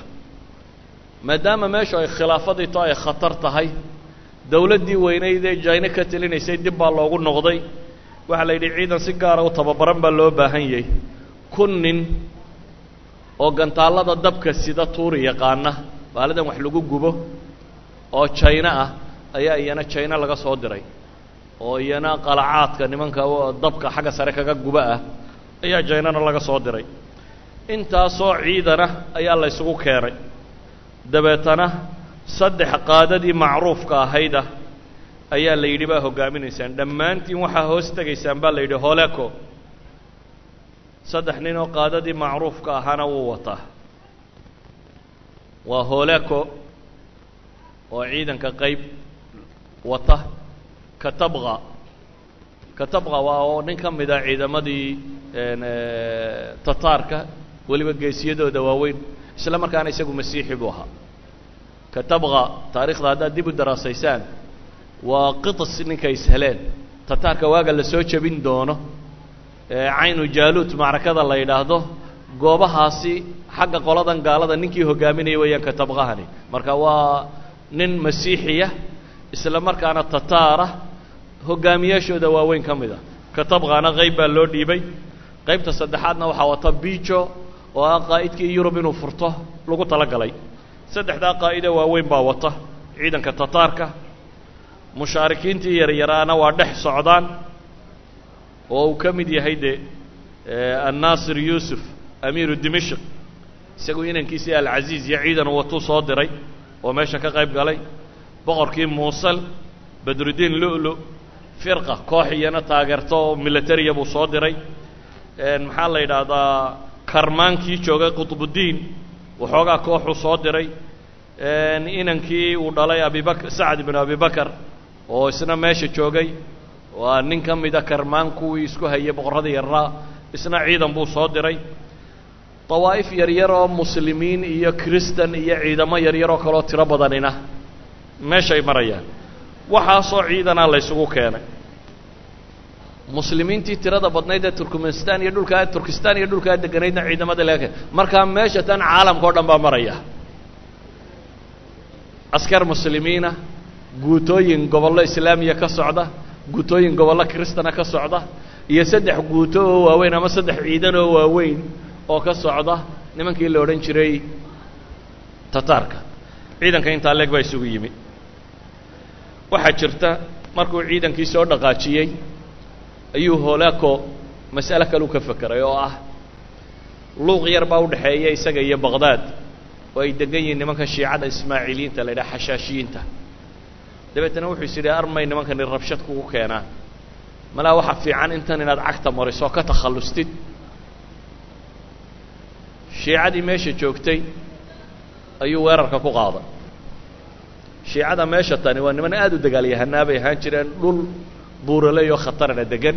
S2: Maadaama meeshu ay khilaafadii to ay khatar tahay dowladdii weynayd ee jayne ka telinaysay dib baa loogu noqday. Waxaa la yidhi ciidan si gaara u tababaran baa loo baahan yahay. Kun nin oo gantaallada dabka sida tuuri yaqaana baalidan wax lagu gubo oo jayno ah ayaa iyana jayno laga soo diray oo iyana qalacaadka nimanka dabka xagga sare kaga guba ah ayaa jaynana laga soo diray. Intaasoo ciidana ayaa la ysugu keenay dabeetana saddex qaadadii macruufka ahayda ayaa la yidhi baa hoggaaminaysaan. Dhammaantiin waxaa hoos tegaysaan baa la yidhi holeco saddex nin oo qaadadii macruufka ahaana wuu wataa. Waa holeco oo ciidanka qayb wata katabqa katabqa waa oo nin ka mida ciidamadii tataarka weliba geesiyadooda waaweyn isla markaana isagu masiixi buu ahaa. Katabqa taarikhda haddaad dib u daraasaysaan waa qitis ninkay isheleen tataarka waaga la soo jebin doono caynu jaaluut macrakada la yidhaahdo goobahaasi xagga qoladan gaalada ninkii hogaaminaya weeyaan katabqahani marka waa nin masiixiya isla markaana tataara hogaamiyaashooda waaweyn ka mid a katabqana qayb baa loo dhiibay. Qaybta saddexaadna waxaa wata bijo oo ah qaa'idkii yurub inuu furto lagu talagalay. Saddexdaa qaa'ide waaweyn baa wata ciidanka tataarka mushaarikiintii yaryaraana waa dhex socdaan oo uu ka mid yahay de annaasir yuusuf amiiru dimashq. Isagu inankiisii alcaziiz iyo ciidan watuu soo diray oo meesha ka qayb galay. Boqorkii muusal badrudiin lu'lu firqa koox iyana taageerto oo militariya buu soo diray. Maxaa la yidhaahdaa karmaankii joogay qutbuddiin waxoogaa kooxuu soo diray. Inankii uu dhalay abibak sacd ibnu abibakar oo isna meesha joogay waa nin ka mida karmaan kuwii isku hayay boqorrada yarraa isna ciidan buu soo diray. Dawaa'if yaryar oo muslimiin iyo kristan iyo ciidamo yaryar oo kaloo tiro badanina meeshay marayaan. Waxaasoo ciidanaa la ysugu keenay. Muslimiintii tirada badnayd ee turkmenistan iyo dhulkaa turkistan iyo dhulkaa deganaydna ciidamada laga keenay. Markaa meesha tan caalamka o dhan baa maraya. Askar muslimiina guutooyin gobollo islaamiya ka socda guutooyin gobollo kristana ka socda iyo saddex guuto oo waaweyn ama saddex ciidan oo waaweyn oo ka socda nimankii la odhan jiray tataarka ciidanka intaa leeg baa isugu yimi. Waxaa jirta markuu ciidankii soo dhaqaajiyey ayuu hoolaako mas'ale kaleu ka fekeray oo ah luuq yar baa udhaxeeya isaga iyo baqdaad oo ay degan yihiin nimanka shiicada ismaaciiliyiinta la yidhaha xashaashiyiinta dabeetana wuxuu is yidhi armay nimankani rabshad kugu keenaan malaa waxa fiican intan inaad cagta mariso ka takhallustid shiicadii meesha joogtay ayuu weerarka ku qaaday shiicada meesha tani waa niman aada u dagaalyahanaa bay ahaan jireen dhul buuraley oo khatarana degan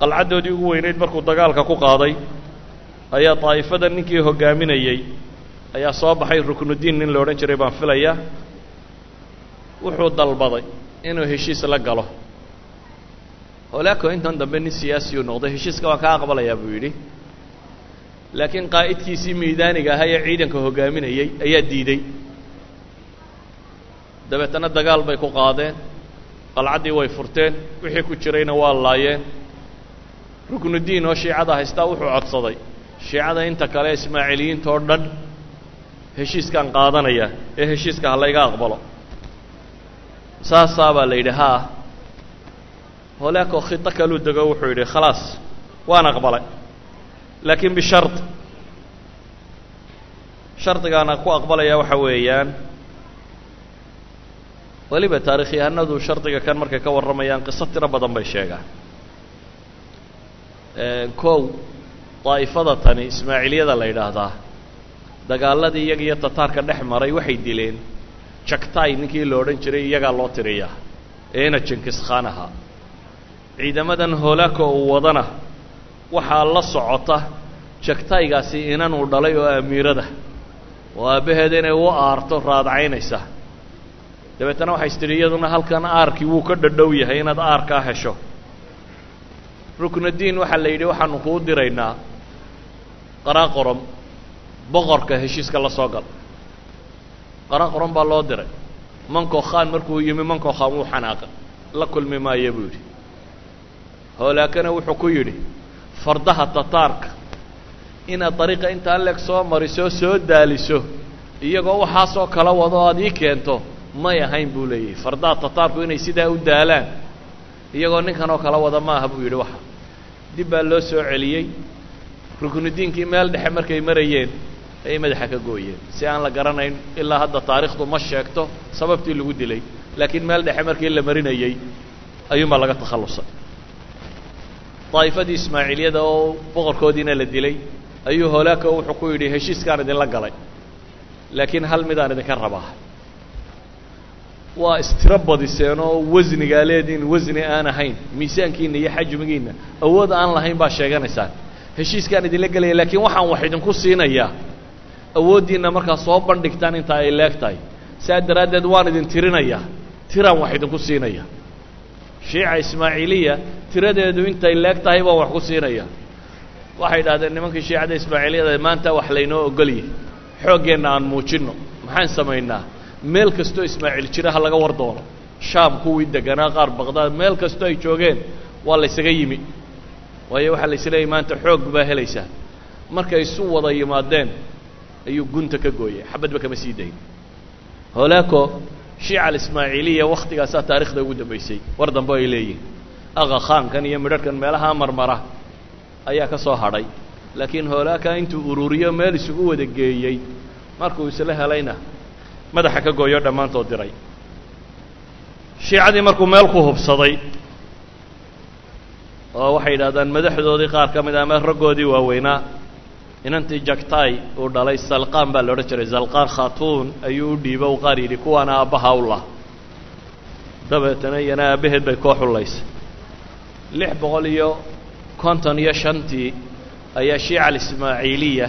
S2: qalcaddoodii ugu weynayd markuu dagaalka ku qaaday ayaa daa'ifada ninkii hoggaaminayey ayaa soo baxay ruknuddiin nin la odhan jiray baan filayaa wuxuu dalbaday inuu heshiis la galo. Holaako intan dambe nin siyaasiyuu noqday heshiiska waan kaa aqbalayaa buu yidhi. Laakiin qaa'idkiisii miidaaniga ahaa ee ciidanka hoggaaminayey ayaa diiday dabeetana dagaal bay ku qaadeen qalcaddii way furteen wixii ku jirayna waa laayeen. Ruknuddiin oo shiicada haystaa wuxuu codsaday shiicada inta kale ismaaciiliyiinta oo dhan heshiiskaan qaadanaya ee heshiiska ha layga aqbalo saasaa baa la yidhi haa. Holaakoo khito kaluu dego wuxuu yidhi khalaas waan aqbalay. Laakiin bishard shardigaana ku aqbalaya waxa weeyaan weliba taarikhyahanadu shardiga kan markay ka warramayaan qiso tiro badan bay sheegaan. Kow daa'ifada tani ismaaciiliyada la yidhaahdaa dagaaladii iyaga iyo tataarka dhex maray waxay dileen jagtay ninkii la odhan jiray iyagaa loo tiriyaa eena jenkis khaan ahaa ciidamadan hoolaaka uu wadana waxaa la socota jagtaygaasi inan uu dhalay oo amiirada. Oo aabbaheeda inay u aarto raadcaynaysa. Dabeetana waxay istidhi iyaduna halkan aarkii wuu ka dhadhow yahay inaad aarkaa hesho. Ruknadiin waxaa la yidhi waxaanu kuu diraynaa qaraaqorom boqorka heshiiska la soo gal qaraaqorom baa loo diray. Manko khaan markuu yimi manko khaan wuu xanaaqay la kulmi maaya buu yidhi. Hoolaakana wuxuu ku yidhi fardaha tataarka inaad dariiqa intaan leeg soo mariso soo daaliso iyagoo waxaasoo kala wado aad ii keento may ahayn buu leeyahay. Fardaha tataarku inay sidaa u daalaan iyagoo ninkan oo kala wada ma aha buu yidhi waxa. Dib baa loo soo celiyey. Ruknudiinkii meel dhexe markay marayeen ayay madaxa ka gooyeen. Si aan la garanayn ilaa hadda taarikhdu ma sheegto sababtii lagu dilay. Laakiin meel dhexe markii la marinayey ayuunbaa laga takhallusay daa'ifadii ismaaciiliyada oo boqorkoodiina la dilay ayuu hoolaaka wuxuu ku yidhi heshiiskaan idinla galay. Laakiin hal midaan idinka rabaa. Waa istiro badiseen oo wasnigaa leediin wasni aan ahayn. Miisaankiinna iyo xajmigiinna awood aan lahayn baa sheeganaysaan. Heshiiskaan idinla gelaya laakiin waxaan wax idinku siinayaa awooddiinna markaa soo bandhigtaan intaa ay leeg tahay. Saa daraaddeed waan idin tirinayaa tiraan wax idinku siinaya. Shiica ismaaciiliya tiradeedu intay leeg tahay baan wax ku siinaya. Waxay idhahdeen nimankii shiicada ismaaciiliyada maanta wax laynoo ogolyahy xooggeenna aan muujinno. Maxaan samaynaa? Meel kastoo ismaaciil jira ha laga war doono. Shaam kuwii deganaa qaar baqdaad meel kastoo ay joogeen waa laysaga yimi. Waayo waxaa la isleeyay maanta xoog baa helaysaa. Markay isu wada yimaadeen ayuu gunta ka gooyay. Xabadba kama sii dayn. Holaako shiica alismaaciiliya waktigaasaa taarikhda ugu dambaysay war dambe ay leeyihiin aqa khaankan iyo midharhkan meelahaa marmara ayaa ka soo hadhay. Laakiin hoolaaka intuu ururiyo meel isugu wada geeyey markuu isla helayna madaxa ka gooyo dhammaantood diray. Shiicadii markuu meel ku hubsaday oo waxay yidhahdaan madaxdoodii qaar ka mid ama raggoodii waaweynaa inantii jagtay uu dhalay salqaan baa la odhan jiray salqaan khatuun ayuu u dhiibo qaar yidhi kuwaana aabbaha dabeetana iyana aabbaheed bay koo xullaysay. Lix boqol iyo konton iyo shantii ayaa shiica alismaaciiliya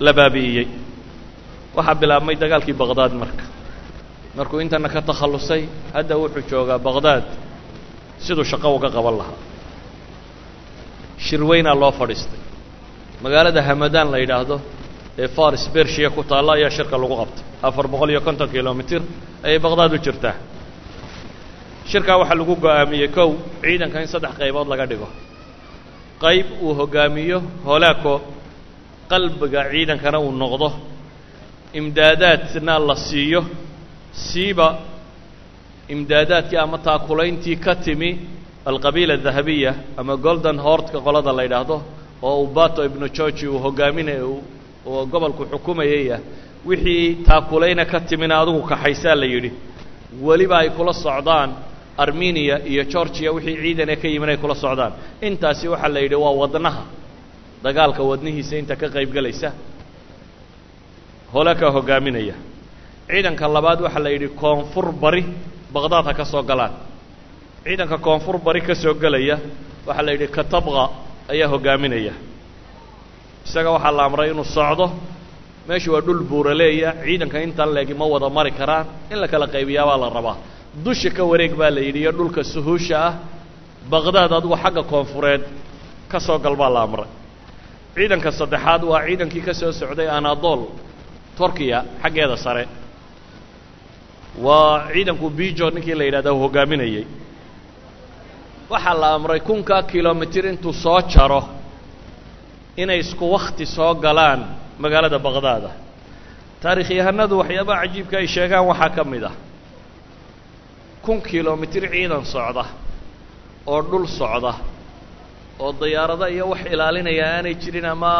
S2: la baabi'iyey. Waxaa bilaabmay dagaalkii baqdaad marka. Markuu intana ka takhallusay hadda wuxuu joogaa baqdaad. Siduu shaqo uga qaban lahaa. Shirweynaa loo fadhiistay magaalada hamadaan la yidhaahdo ee faris bershiya ku taalla ayaa shirka lagu qabtay. Afar boqol iyo konton kilomitir ayay baqdaad u jirtaa. Shirkaa waxaa lagu go'aamiyey kow ciidanka in saddex qaybood laga dhigo. Qayb uu hoggaamiyo holaako qalbiga ciidankana uu noqdo imdaadaadna la siiyo. Siiba imdaadaadkii ama taakulayntii ka timi alqabiila adahabiya ama golden hortka qolada la yidhaahdo oo ubato ibnu georgi uu hogaaminay oo gobolku xukumayaya wixii taakulayna ka timina adigu kaxaysaa la yidhi. Weliba ay kula socdaan armeniya iyo georgiya wixii ciidane ka yimin ay kula socdaan. Intaasi waxaa la yidhi waa wadnaha. Dagaalka wadnihiisa inta ka qayb gelaysa holakaa hogaaminaya. Ciidanka labaad waxaa la yidhi koonfur bari baqdaad ha ka soo galaan. Ciidanka koonfur bari ka soo gelaya waxaa la yidhi katabqa ayaa hogaaminaya. Isaga waxaa la amray inuu socdo. Meeshu waa dhul buuraleeya ciidanka intan leegi ma wada mari karaan. In la kala qaybiyaabaa la rabaa. Dusha ka wareeg baa la yidhi iyo dhulka suhuusha ah baqdaad adigu xagga koonfureed. Ka soo gal baa la amray. Ciidanka saddexaad waa ciidankii ka soo socday anadol turkiya xaggeeda sare. Waa ciidanku bijo ninkii la yidhahda u hogaaminayey waxaa la amray kunkaa kilomitir intuu soo jaro inay isku wakti soo galaan magaalada baqdaada. Taarikhyahanadu waxyaabaha cajiibka ay sheegaan waxaa ka mid ah. Kun kilomitir ciidan socda oo dhul socda oo dayaarado iyo wax ilaalinaya aanay jirin ama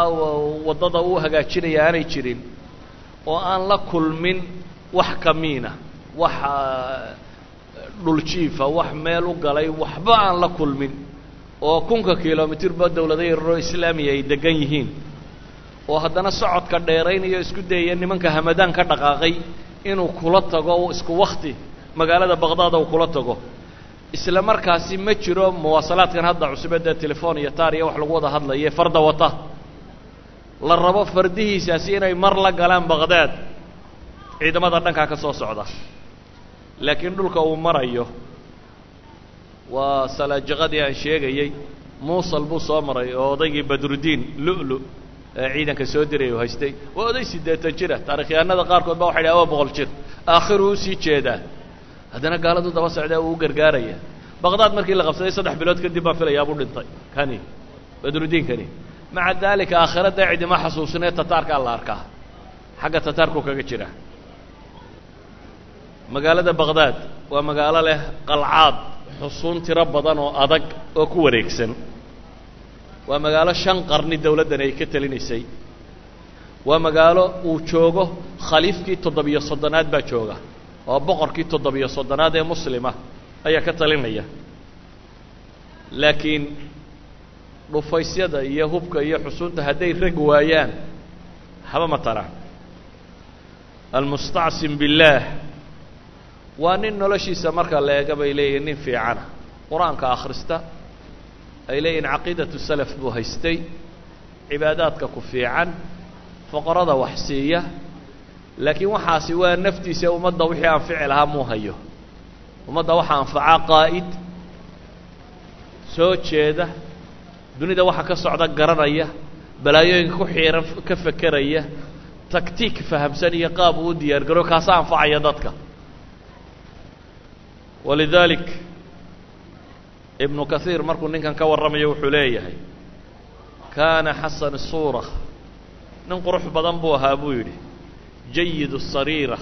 S2: waddada u hagaajinaya aanay jirin oo aan la kulmin wax kamiina wax dhuljiifa wax meel u galay waxba aan la kulmin oo kunka kilomitirba dowlado yararoo islaamiya ay degan yihiin oo haddana socodka dheeraynayo isku dayaya nimanka hamadaan ka dhaqaaqay inuu kula tago isku wakti magaalada baqdaada uu kula tago. Isla markaasi ma jiro muwaasalaadkan hadda cusubadee telefon iyo taar iyo wax lagu wada hadlaye farda wata. La rabo fardihiisaasi inay mar la galaan baqdaad ciidamada dhankaa ka soo socda laakiin dhulka uu marayo waa salaajiqadii aan sheegayey. Muusal buu soo maray oo odaygii badrudiin lu'lu ee ciidanka soo diray u haystay. Waa oday siddeetan jira taarikhyahanada qaarkood ba waxay dhaha waa boqol jir. Aakhiruu u sii jeedaa haddana gaaladu daba socdaa uu u gargaaraya. Baqdaad markii la qabsaday saddex bilood kadib baan filayaa buu dhintay. Kani badrudiin kani. Maca daalika aakhirada cidima xasuusinee tataarkaa la arkaa. Xagga tataarku kaga jira magaalada baqdaad waa magaalo leh qalcaad xusuun tiro badan oo adag oo ku wareegsan. Waa magaalo shan qarni dowladdan ay ka telinaysay. Waa magaalo uu joogo khaliifkii toddobiyo soddonaad baa jooga oo boqorkii toddobiyo soddonaad ee muslima ayaa ka talinaya. Laakiin dhufaysyada iyo hubka iyo xusuunta hadday rag waayaan haba ma taraan. Almustacsim billaah waa nin noloshiisa marka la eega bay leeyihiin nin fiicana qur'aanka akhrista ay leeyihiin caqiidatu salaf buu haystay. Cibaadaadka ku fiican foqorada wax siiya. Laakiin waxaasi waa naftiisa ummadda wixii anfici lahaa muu hayo. Ummadda waxaa anfacaa qaa'id soo jeeda dunida waxa ka socda garanaya balaayooyinka ku xiiran ka fekeraya taktiik fahamsan iyo qaab uu u diyaar garo kaasa anfacaya dadka walidaalik ibnu kahiir markuu ninkan ka warramayo wuxuu leeyahay kaana xasan suura nin qurux badan buu ahaa buu yidhi jayidu sariira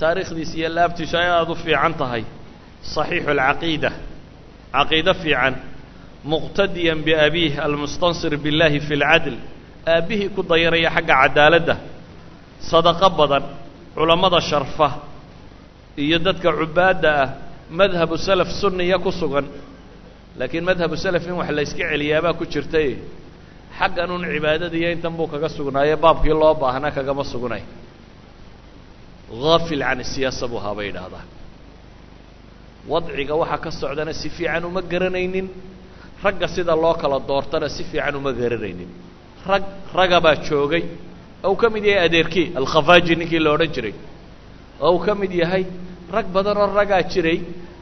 S2: taariikhdiisa iyo laabtiisu ay aada u fiican tahay صaxiixu اlcaqiida caqiido fiican muqtadiyan biabiih almustansir biاllahi fi اlcadl aabbihii ku dayanaya xagga cadaaladda sadaqo badan culammada sharfa iyo dadka cubaadda ah madhabu salaf sunniya ku sugan. Laakiin madhabu salaf in wax la yska celiyaabaa ku jirtay. Xaggan un cibaadada iyo intan buu kaga sugnaaye baabkii loo baahnaa kagama sugnay. Haafil can siyaasa buu ahaa bay idhaahdaa. Wadciga waxa ka socdana si fiican uma garanaynin. Ragga sida loo kala doortana si fiican uma garanaynin. Rag raga baa joogay. Ou ka mid yahay adeerkii alkhafaaji ninkii la odhan jiray ou ka mid yahay rag badan oo raggaa jiray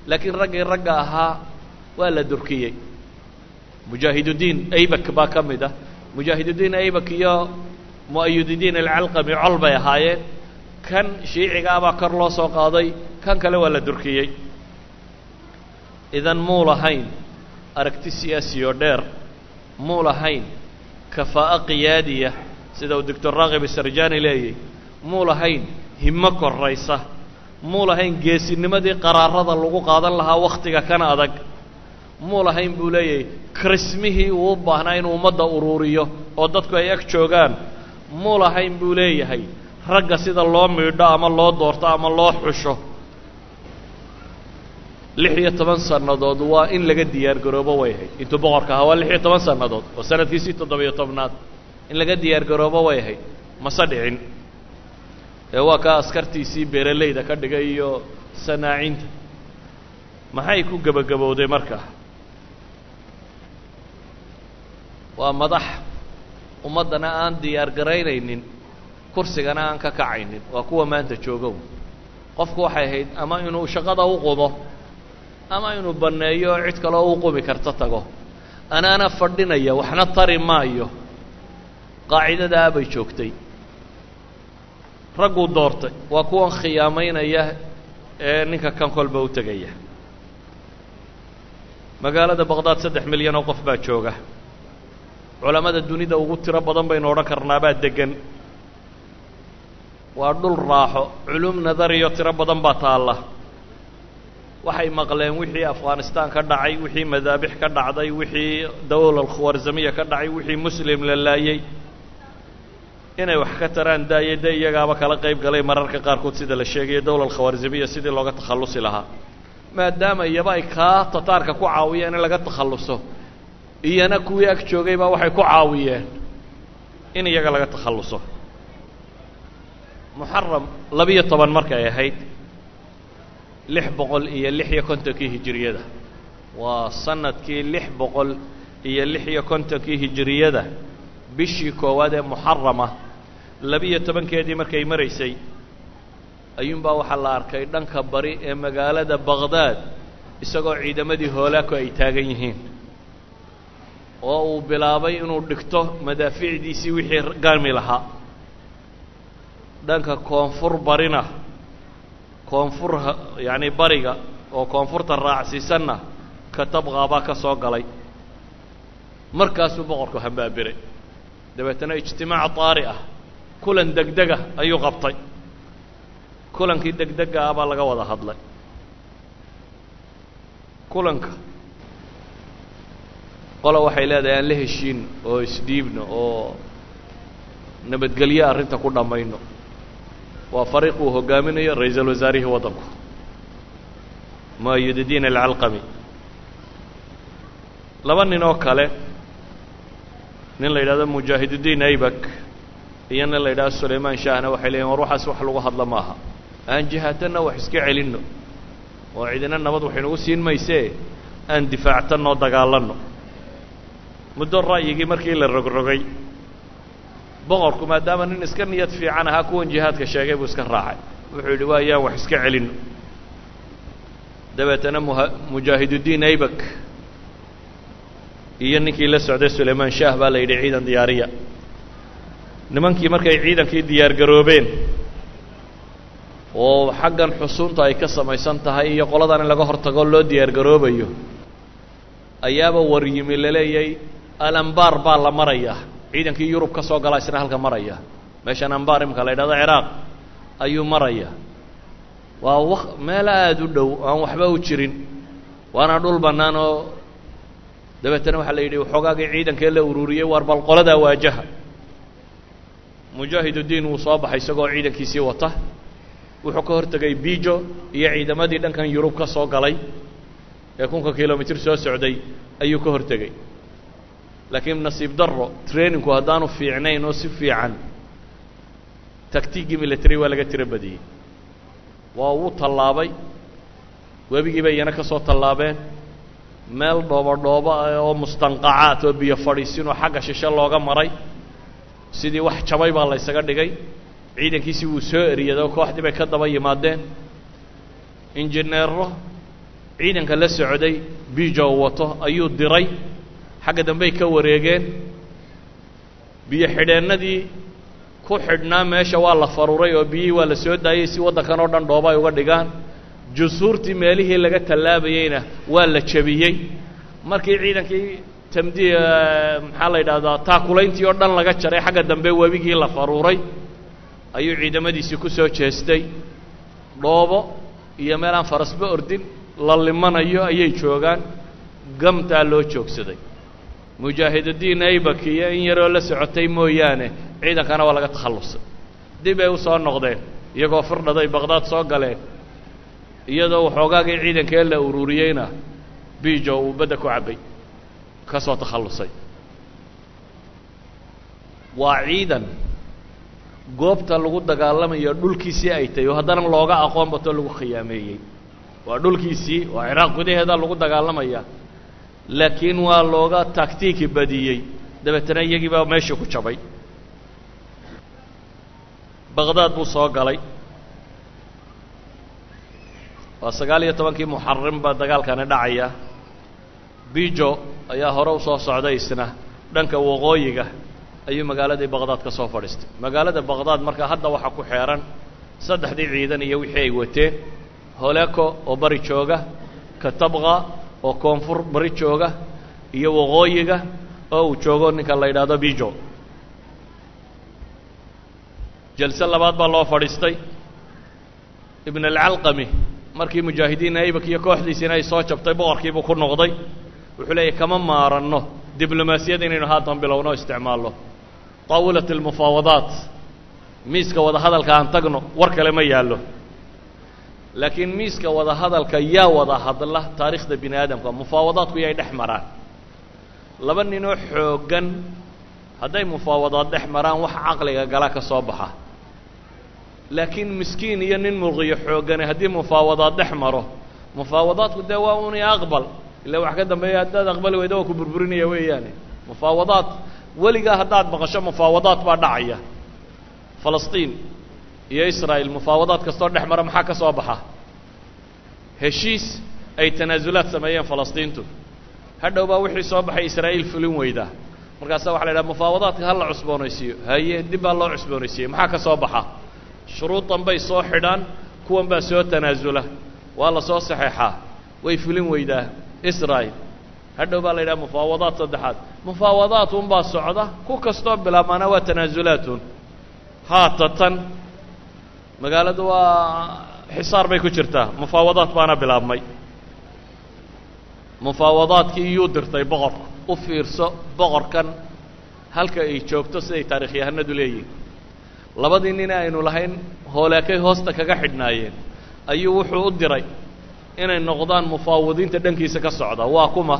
S2: laakiin raggii ragga ahaa waa la durkiyey. Mujaahidudiin aybak baa ka mid ah. Mujaahidudiin aybak iyo mu'ayudidiin alcalqami col bay ahaayeen. Kan shiiciga abaa kor loo soo qaaday kan kale waa la durkiyey. Idan muu lahayn aragti siyaasi oo dheer muu lahayn kafaa'o qiyaadiya sida uu doctor raakib isarjani leeyahy muu lahayn himo koraysa muu lahayn geesinimadii qaraarada lagu qaadan lahaa wakhtiga kan adag. Muu lahayn buu leeyahay karismihii uu u baahnaa inuu ummadda uruuriyo oo dadku ay ag joogaan. Muu lahayn buu leeyahay ragga sida loo miidho ama loo doorto ama loo xusho. Lix iyo toban sannadood waa in laga diyaar garoobo way ahayd. Intuu boqorka ahaa waa lix iyo toban sannadood oo sanadkiisii toddobiyo tobnaad. In laga diyaar garoobo way ahayd mase dhicin ee waa kaa askartiisii beeralayda ka dhigay iyo sanaacinta. Maxay ku gebagabowday markaa waa madax ummaddana aan diyaar garaynaynin kursigana aan ka kacaynin. Waa kuwa maanta joogow. Qofku waxay ahayd ama inuu shaqada u qumo ama inuu banneeyo cid kaloo u qumi karta tago. Anaana fadhinaya waxna tari maayo. Qaacidadaa bay joogtay ragguu doortay. Waa kuwan khiyaamaynaya ee ninka kan kolba u tegaya. Magaalada baqdaad saddex milyan oo qof baa jooga. Culammada dunida ugu tiro badan baynu odhan karnaabaa deggan. Waa dhul raaxo culum nadariyo tiro badan baa taalla. Waxay maqleen wixii afghanistan ka dhacay wixii madaabix ka dhacday wixii dawla alkhawarzamiya ka dhacay wixii muslim la laayey inay wax ka taraan daaya de iyagaaba kala qayb galay mararka qaarkood sida la sheegayo dawla alkhawarzamiya sidii looga takhallusi lahaa. Maadaama iyaba ay kaa tataarka ku caawiyeen in laga takhalluso iyana kuwii ag joogay baa waxay ku caawiyeen in iyaga laga takhalluso. Muxaram labiyo toban markay ahayd lix boqol iyo lix iyo kontonkii hijiriyada waa sannadkii lix boqol iyo lix iyo kontonkii hijiriyada bishii koowaad ee muxarama labiyo tobankeedii markay maraysay ayuunbaa waxaa la arkay dhanka bari ee magaalada baqdaad isagoo ciidamadii hoolaako ay taagan yihiin oo uu bilaabay inuu dhigto madaafiicdiisii wixii gaarmi lahaa. Dhanka koonfur barina koonfur yacni bariga oo koonfurta raacsiisanna katabqaabaa ka soo galay. Markaasuu boqorku hambaabiray dabeetana ijtimaac taari ah. Kulan degdega ayuu qabtay. Kulankii degdega ah baa laga wada hadlay. Kulanka. Qola waxay leedahay aan la heshiin oo isdhiibno oo nabadgelyo arrinta ku dhammayno. Waa fariiq uu hogaaminayo ra'iisul wasaarihii waddanku muayudidiin alcalqami laba nin oo kale nin la yidhahdo mujaahidudiin aybak iyo nin la yidhahdo sulaymaan shaahna waxay leeyihiin war waxaas wax lagu hadla maaha. Aan jihaatanna wax iska celinno. Oo cidina nabad waxaynugu siin maysee aan difaactanoo dagaalanno muddo ra'yigii markii la rogrogay boqorku maadaama nin iska niyad fiican ahaa kuwan jihaadka sheegay buu iska raacay. Wuxuu yidhi waa yaan wax iska celinno dabeetana muha aybak iyo ninkii la socday sulaymaan shaah baa la yidhi ciidan diyaariya. Nimankii markay ciidankii diyaar garoobeen oo xaggan xusuunta ay ka samaysan tahay iyo qoladan in laga hortago loo diyaar garoobayo ayaaba war yimi laleeyay alambaar baa la marayaa. Ciidankii yurub ka soo galaa isna halka maraya meeshan ambaar imika la yidhahdo ciraaq ayuu maraya waa wa meel aada u dhow aan waxba u jirin waana dhul bannaan oo dabeetana waxaa la yidhi waxoogaagii ciidankee la ururiyey waar bal qoladaa waajaha. Mujaahidudiin wuu soo baxay isagoo ciidankiisii wata. Wuxuu ka hortegay bijo iyo ciidamadii dhankan yurub ka soo galay ee kunka kilomitr soo socday ayuu ka hortegey laakiin nasiib darro trainingku haddaanu fiicnayn oo si fiican taktiigii military waa laga tiro badiyey waa uu tallaabay webigii iyana ka soo tallaabeen meel dhoobo dhoobo ah oo mustanqacaad oo biyo fadhiisinoo xagga shishe looga maray sidii wax jabay baa la ysaga dhigay. Ciidankiisii wuu soo eriyado kooxdii bay ka daba yimaadeen. Injineero ciidanka la socday bijo wato ayuu diray. Xagga dambey ka wareegeen. Biyo xidheennadii ku xidhnaa meesha waa la faruuray oo biyihii waa la soo daayey si waddankan oo dhan dhooba ay uga dhigaan jusuurtii meelihii laga tallaabayeyna waa la jebiyey markii ciidankii tamdi maxaa la yidhahdaa taakulayntii oo dhan laga jaray xagga dambe webigii la faruuray ayuu ciidamadiisii ku soo jeestay. Dhoobo iyo meel aan farasba ordin la limanayo ayay joogaan. Gamtaa loo joogsaday. Mujaahidudiin aybak iyo in yaroo la socotay mooyaane ciidankana waa laga takhallusay. Dib ay u soo noqdeen iyagoo firdhaday baqdaad soo galeen iyadoo waxoogaagii ciidankee la ururiyeyna bijo uu badda ku cabbay ka soo takhallusay. Waa ciidan goobta lagu dagaalamayo dhulkiisii ay tahay oo haddana looga aqoon bato lagu khiyaameeyey. Waa dhulkiisii waa ciraaq gudaheeda lagu dagaalamaya laakiin waa looga taktiiki badiyey. Dabeetana iyagii baa meeshii ku jabay. Baqdaad buu soo galay waa sagaal iyo tobankii muxarim baa dagaalkani dhacaya. Bijo ayaa hore u soo socday dhanka waqooyiga ayuu magaaladii baqdaad ka soo fadhiistay magaalada baqdaad marka hadda waxaa ku xeeran saddexdii ciidan iyo wixii ay wateen holeko oo bari jooga katabqa oo koonfur bari jooga iyo waqooyiga oo uu joogo ninka la yidhaahdo bijo. Jalse labaad baa loo fadhiistay ibn alcalqami markii mujaahidiin aybak iyo kooxdiisiina ay soo jabtay boqorkiibuu ku noqday. Wuxuu leeyahy kama maaranno diblomaasiyad inaynu haatan bilowno isticmaalno. Taawilat almufaawadaat miiska wada hadalka aan tagno war kale ma yaallo. Laakiin miiska wada hadalka yaa wada hadla taariikhda bini aadamka mufaawadaadku yay dhex maraan. Laba ninoo xooggan hadday mufaawadaad dhex maraan wax caqliga gala ka soo baxa laakiin miskiin iyo nin muqiyo xooggani haddii mufaawadaad dhex maro. Mufaawadaadku dee waa uni aqbal. Ila wax ka dambeeya haddaad aqbali weyda waa ku burburinaya weeyaane. Mufaawadaad weligaa haddaad maqasho mufaawadaad baa dhacaya. Falastiin iyo israa'il mufaawadaad kastoo dhex mara maxaa ka soo baxa? Heshiis ay tanaasulaad sameeyeen falastiintu. Hadhow baa wixii soo baxay israa'iil fulin weydaa. Markaasa waxa la yidhaha mufaawadaadka ha la cusboonaysiiyo. Haye dib baa loo cusboonaysiiyey. Maxaa ka soo baxa shuruudan bay soo xidhaan kuwan baa soo tanaasula. Waa la soo saxeexaa way fulin weydaa. Israa'il. Hadhow baa la yidhaha mufaawadaad saddexaad. Mufaawadaad unbaa socda. Ku kastoo bilaabmaana waa tanaasulaatun. Haata tan. Magaaladu waa xisaar bay ku jirtaa. Mufaawadaad baana bilaabmay. Mufaawadaadkii iyuu dirtay boqorku u fiirso boqorkan. Halka ay joogto siday taarikhyahanadu leeyihiin labadii nin aynu lahayn hooleekay hoosta kaga xidhnaayeen. Ayuu wuxuu u diray inay noqdaan mufaawadiinta dhankiisa ka socda. Waa kuma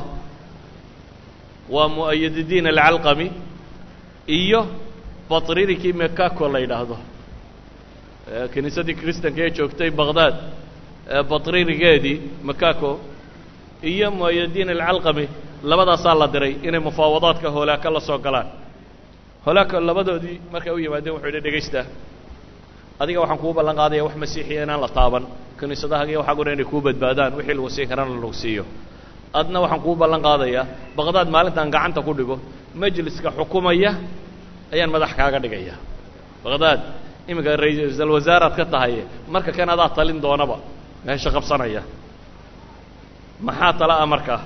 S2: waa mu'ayadidiin alcalqami iyo batriirikii mekako la yidhaahdo. Kiniisadii kristanka ee joogtay baqdaad batriirigeedii mekako iyo mu'ayadiin alcalqami labadaasaa la diray inay mufaawadaadka hoolaaka la soo galaan hoolaaka labadoodii markay u yimaadeen wuxuu yidhi dhegaysta adiga waxaan kuu ballan qaadaya wax masiixiya inaan la taaban. Kiniisadahaga iyo waxaaguna inay kuu badbaadaan wixii lagu siin karana lagu siiyo. Adna waxaan kuu ballan qaadayaa baqdaad maalintaan gacanta ku dhigo majliska xukumaya ayaan madax kaaga dhigaya. Baqdaad iminka ra'iisal wasaaraad ka tahay marka kan adaa talin doonaba meesha qabsanaya. Maxaa tala a markaa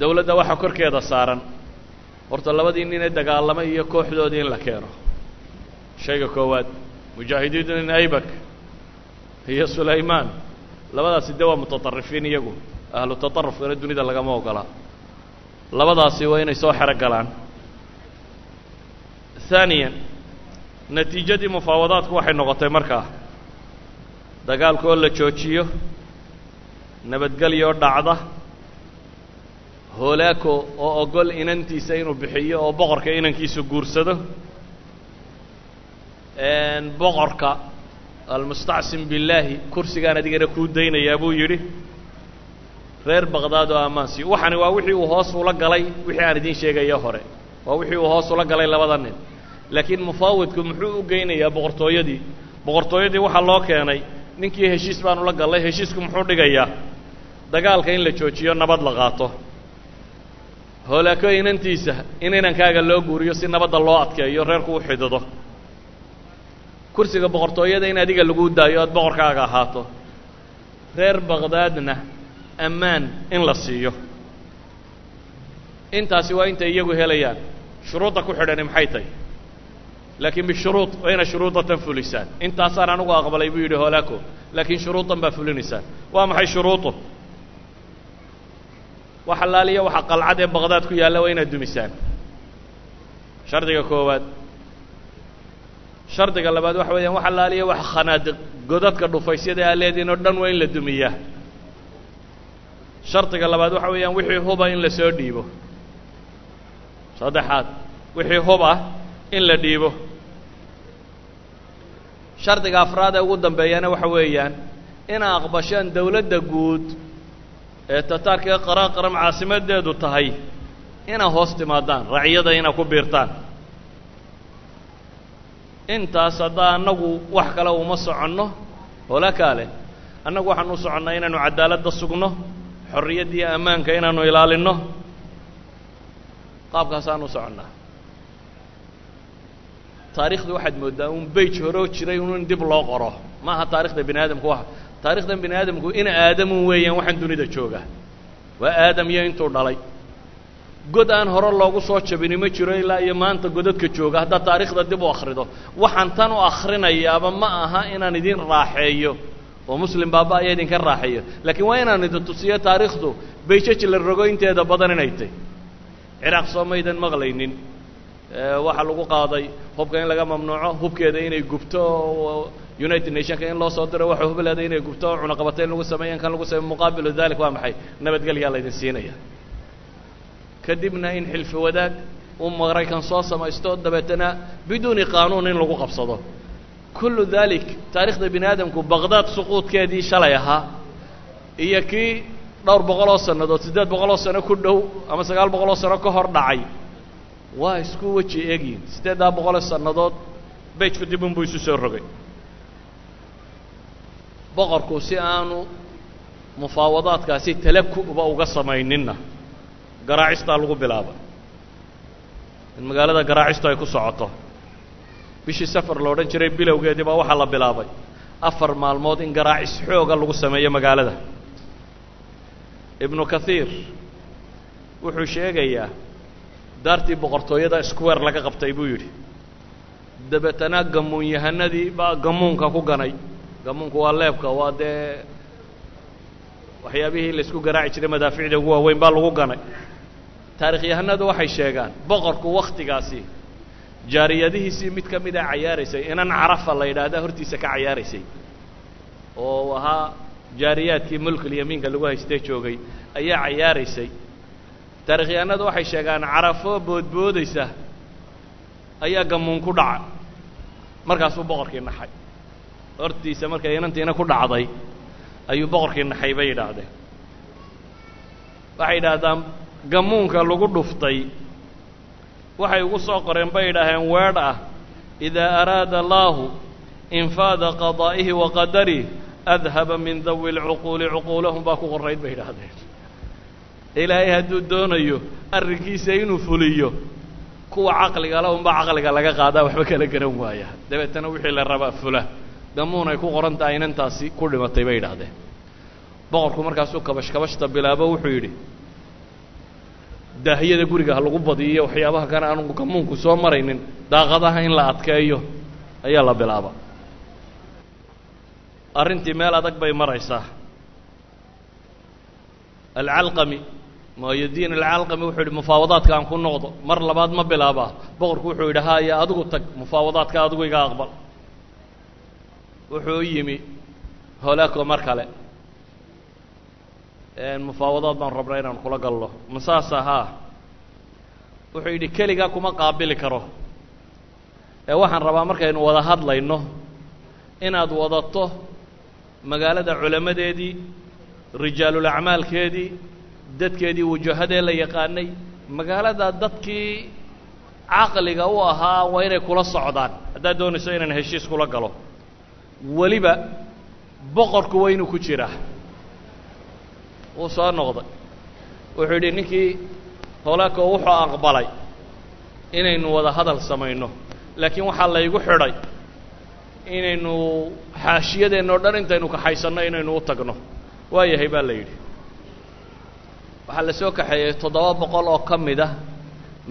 S2: dawladda waxaa korkeeda saaran horta labadii nin ee dagaalama iyo kooxdoodii in la keeno. Shayga koowaad mujaahidiidun in aybak iyo sulaymaan labadaasi de waa mutaطarifiin iyagu. Ahlu taطarufkana dunida lagama ogolaa labadaasi waa inay soo xero galaan. Haaniya natiijadii mufaawadaadku waxay noqotay markaa dagaalka oo la joojiyo nabadgelya oo dhacda hoolaako oo ogol inantiisa inuu bixiyo oo boqorka inankiisu guursado. Boqorka almustacsim billaahi kursigaan adigana kuu daynayaa buu yidhi. Reer baqdaad oo ammaansi. Waxani waa wixii uu hoos ula galay wixii aan idiin sheegayo hore. Waa wixii uu hoos ula galay labada nin. Laakiin mufaawidku muxuu u geynayaa boqortooyadii? Boqortooyadii waxaa loo keenay ninkii heshiis baanu la gallay heshiisku muxuu dhigayaa dagaalka in la joojiyo nabad la qaato hoolaako inantiisa in inankaaga loo guuriyo si nabadda loo adkeeyo reerku u xidido kursiga boqortooyada in adiga lagu daayo aad boqorkaaga ahaato. Reer baqdaadna ammaan in la siiyo. Intaasi waa intay iyagu helayaan. Shuruudda ku xidhani maxay tahy laakiin bishuruud waa inay shuruudatan fulisaan. Intaasaan anigu aqbalay buu yidhi hoolaako laakiin shuruudan baa fulinaysaan. Waa maxay shuruudu wax allaaliya waxa qalcad ee baqdaad ku yaalla waa inaad dumisaan. Shardiga koowaad. Shardiga labaad waxa weeyaan wax allaaliya wax khanaadiq godadka dhufaysyada aa leediin oo dhan waa in la dumiyaa. Shardiga labaad waxa weeyaan wixii huba in la soo dhiibo. Saddexaad wixii hub ah in la dhiibo. Shardiga afraad ee ugu dambeeyana waxa weeyaan inaa aqbashaan dawladda guud ee tataarka ee qaraaqaram caasimadeedu tahay inaa hoos timaadaan raciyada inaa ku biirtaan. Intaas haddaa annagu wax kale uma soconno hoolakaale annagu waxaan u soconnaa inaanu cadaaladda sugno xorriyadda ammaanka inaanu ilaalinno. Qaabkaasaan u soconnaa. Taarikhda waxaad mooddaa un beyj horoo jiray un in dib loo qoro. Ma aha taarikhda bini aadamku wa taarikhdan bini aadamku in aadamun weeyaan waxaan dunida jooga waa aadam iyo intuu dhalay. God aan hore loogu soo jabini ma jiro ilaa iyo maanta godadka jooga haddaad taariikhda dib u akhrido. Waxaan tan u akhrinayaaba ma aha inaan idin raaxeeyo. Oo muslim baaba ayaa idinka raaxeeyo. Laakiin waa inaan idin tusiyo taariikhdu bayjaj la rogo inteeda badan inay tay ciraaq soo maydan maqlaynin. Waxaa lagu qaaday hubka in laga mamnuuco hubkeeda inay gubto united nationka in loo soo diro waxa hubleeda inay gubto cunaqabata in lagu sameeyo in kan lagu sameyo muqaabilu dalik waa maxay? Nabadgelyaa laydin siinaya kadibna in xilfi wadaag uu maraykan soo samaysto dabeetana biduuni qaanuun in lagu qabsado. Kullu dalik taarikhda bini aadamku baqdaad suquudkeedii shalay ahaa iyo kii dhowr boqoloo sannadood siddeed boqoloo sano ku dhow ama sagaal boqoloo sano ka hor dhacay waa isku weji eegyihin siddeeddaa boqoloo sannadood bejku dib unbuu isu soo rogay boqorku si aanu mufaawadaadkaasi talaku'ba uga samayninna. Garaacistaa lagu bilaabay in magaalada garaacistu ay ku socoto. Bishii safar lo odhan jiray bilowgeedii baa waxaa la bilaabay. Afar maalmood in garaacis xooga lagu sameeyo magaalada. Ibnu kathiir wuxuu sheegayaa daartii boqortooyada square laga qabtay buu yidhi. Dabeetana gamuun-yahanadii baa gamuunka ku ganay gamuunku waa leebka waa dee waxyaabihii laysku garaaci jiray madaaficda ugu waaweyn baa lagu ganay. Taarikhyahanadu waxay sheegaan boqorku wakhtigaasi jaariyadihiisii mid ka mida cayaaraysay inan carafa la yidhaahda hortiisa ka cayaaraysay oo ahaa jaariyaadkii mulkulyamiinka lagu haystee joogay ayaa cayaaraysay taarikhyahanadu waxay sheegaan carafo boodboodaysa ayaa gamuun ku dhaca markaasuu boqorkii naxay hortiisa markay inantiina ku dhacday ayuu boqorkii naxay bay yidhaahdeen. Waxay yidhaahdaan gamuunka lagu dhuftay. Waxay ugu soo qoreen bay yidhaaheen weedh ah idaa araada allaahu infaada qadaa'ihi wa qadarih adhaba min dawi lcuquuli cuquulahum baa ku qorayd bay yidhaahdeen. Ilaahay hadduu doonayo arrinkiisa inuu fuliyo kuwa caqligale unbaa caqliga laga qaadaa waxba kala garan waaya. Dabeetana wixii la rabaa fula gamuun ay ku qoran tahay inantaasi ku dhimatay bay yidhaahdeen. Boqorku markaasuu kabash kabashta bilaabo wuxuu yidhi daahiyada guriga ha lagu badiyo waxyaabaha kana aanu gamuunku soo maraynin daaqadaha in la adkeeyo ayaa la bilaaba arrintii meel adag bay maraysaa. Alcalqami muayadiin alcalqami wuxuu yidhi mufaawadaadka aan ku noqdo mar labaad ma bilaabaa. Boqorku wuxuu yidhi haya adigu tag mufaawadaadka adigu iga aqbal wuxuu u yimi holaako mar kale. Mufaawadaad baan rabnaa inaan kula galno. Masaasa haa wuxuu yidhi keligaa kuma qaabili karo. Ee waxaan rabaa markaynu wada hadlayno inaad wadato magaalada culammadeedii rijaalulacmaalkeedii dadkeedii wajahadee la yaqaanay magaalada dadkii caqliga u ahaa waa inay kula socdaan. Haddaad doonayso inaan heshiis kula galo weliba boqorku waa inuu ku jiraa. Wuu soo noqday. Wuxuu yidhi ninkii holaako wuxuu aqbalay inaynu wada hadal samayno laakiin waxaa laygu xidhay inaynu xaashiyadeenna o dhan intaynu kaxaysanno inaynu u tagno. Waayahay baa la yidhi. Waxaa la soo kaxeeyey toddoba boqol oo ka mid ah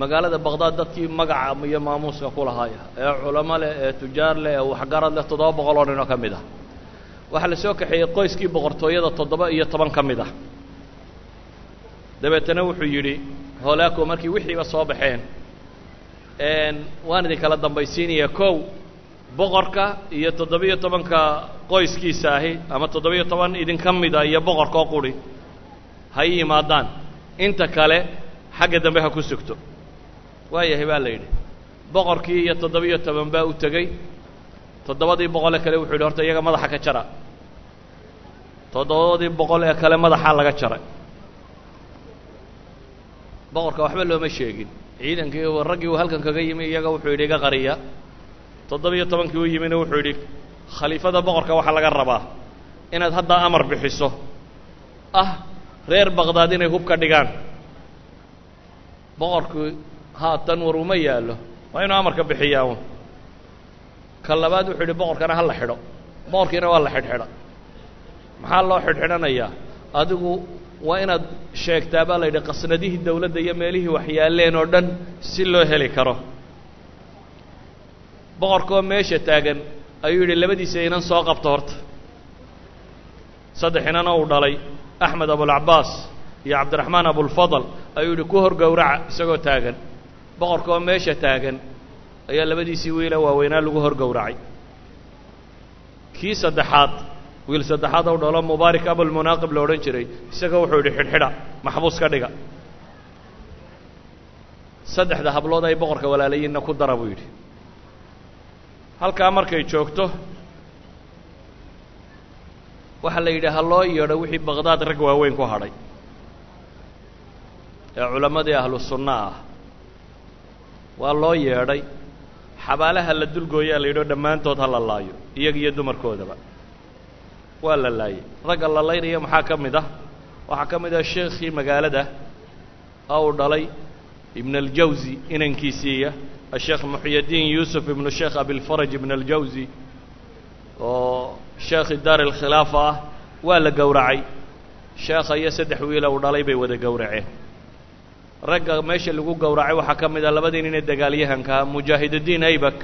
S2: magaalada baqdaad dadkii magaca iyo maamuuska ku lahaaya ee culamo leh ee tujaar leh ee waxgarad leh toddoba boqol oo nin oo ka mid ah. Waxaa la soo kaxeeyey qoyskii boqortooyada toddoba iyo toban ka mid ah. Dabeetana wuxuu yidhi holaako markii wixiiba soo baxeen waan idin kala dambaysiinaya kow boqorka iyo toddoba-iyo tobanka qoyskiisa ahi ama toddoba-iyo toban idinka mida iyo boqorkoo quri ha i yimaadaan. Inta kale xagga dambe ha ku sugto waayahay baa la yidhi. Boqorkii iyo toddoba-iyo toban baa u tegey. Toddobadii boqole kale wuxuu yidhi horta iyaga madaxa ka jara. Toddobadii boqol ee kale madaxaa laga jaray. Boqorka waxba looma sheegin. Ciidankii raggii uu halkan kaga yimi iyaga wuxuu yidhi iga qariya. Toddoba-iyo tobankii u yimina wuxuu yidhi khaliifada boqorka waxaa laga rabaa inaad haddaa amar bixiso. Ah reer baqdaad inay hub ka dhigaan. Boqorku haatan war uma yaallo. Waa inuu amarka bixiyaa ka labaad wuxuu yidhi boqorkana ha la xidho. Boqorkiina waa la xidhxidha. Maxaa loo xidhxidhanayaa? Adigu waa inaad sheegtaa baa la yidhi qasnadihii dawladda iyo meelihii waxyaaleen oo dhan si loo heli karo. Boqorkaoo meesha taagan ayuu yidhi labadiisa inan soo qabto horta. Saddex inana uu dhalay. Axmed abulcabaas iyo cabdiraxmaan abulfadal ayuu yidhi ku hor gowraca isagoo taagan boqorka oo meesha taagan ayaa labadiisii wiila waaweynaa lagu hor gowracay. Kii saddexaad wiil saddexaad ou dhalo mubaarik abulmunaaqib la odhan jiray isaga wuxuu yidhi xidhxidha maxbuus ka dhiga. Saddexda hablood ay boqorka walaalayiinna ku dara buu yidhi. Halkaa markay joogto waxaa la yidhi ha loo yeedho wixii baqdaad rag waaweyn ku hadhay. Ee culammadii ahlu sunna ah waa loo yeedhay. Xabaalaha la dulgooyaa la yidhio dhammaantood ha la laayo. Iyaga iyo dumarkoodaba. Waa la laayay. Ragga la laynaya maxaa ka mid ah? Waxaa ka mid ah sheekhii magaalada ou dhalay ibn aljawsi inankiisiiya asheekh muxyadiin yuusuf ibnu sheekh abilfaraj ibn aljawsi oo sheekhi daar alkhilaafa ah waa la gowracay. Sheekha iyo saddex wiila uu dhalay bay wada gowraceen ragga meesha lagu gowracay waxaa ka mid ah labadii nin ee dagaalyahankaa mujaahidudiin aybak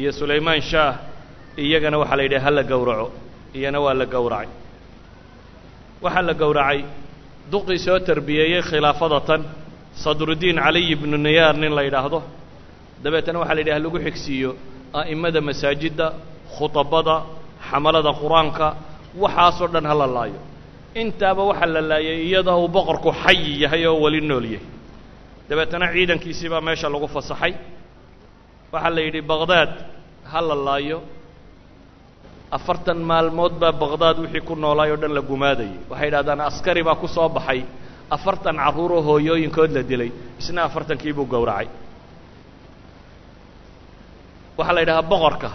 S2: iyo sulaymaan shaah iyagana waxaa la yidhi ha la gowraco. Iyana waa la gowracay. Waxaa la gowracay duqii soo tarbiyeeyey khilaafada tan sadrudiin caliy ibnu niyaar nin la yidhaahdo. Dabeetana waxaa la yidhi ha lagu xigsiiyo a'immada masaajidda khutabada xamalada qur'aanka waxaasoo dhan ha la laayo. Intaaba waxaa la laayay iyadoo uu boqorku xayi yahay oo weli nool yahay dabeetana ciidankiisii baa meesha lagu fasaxay. Waxaa la yidhi baqdaad ha la laayo. Afartan maalmood baa baqdaad wixii ku noolaay oo dhan la gumaadayay. Waxay yidhahdaan askari baa ku soo baxay. Afartan carruuroo hooyooyinkood la dilay. Isna afartankii buu gowracay. Waxaa la yidhahaa boqorka.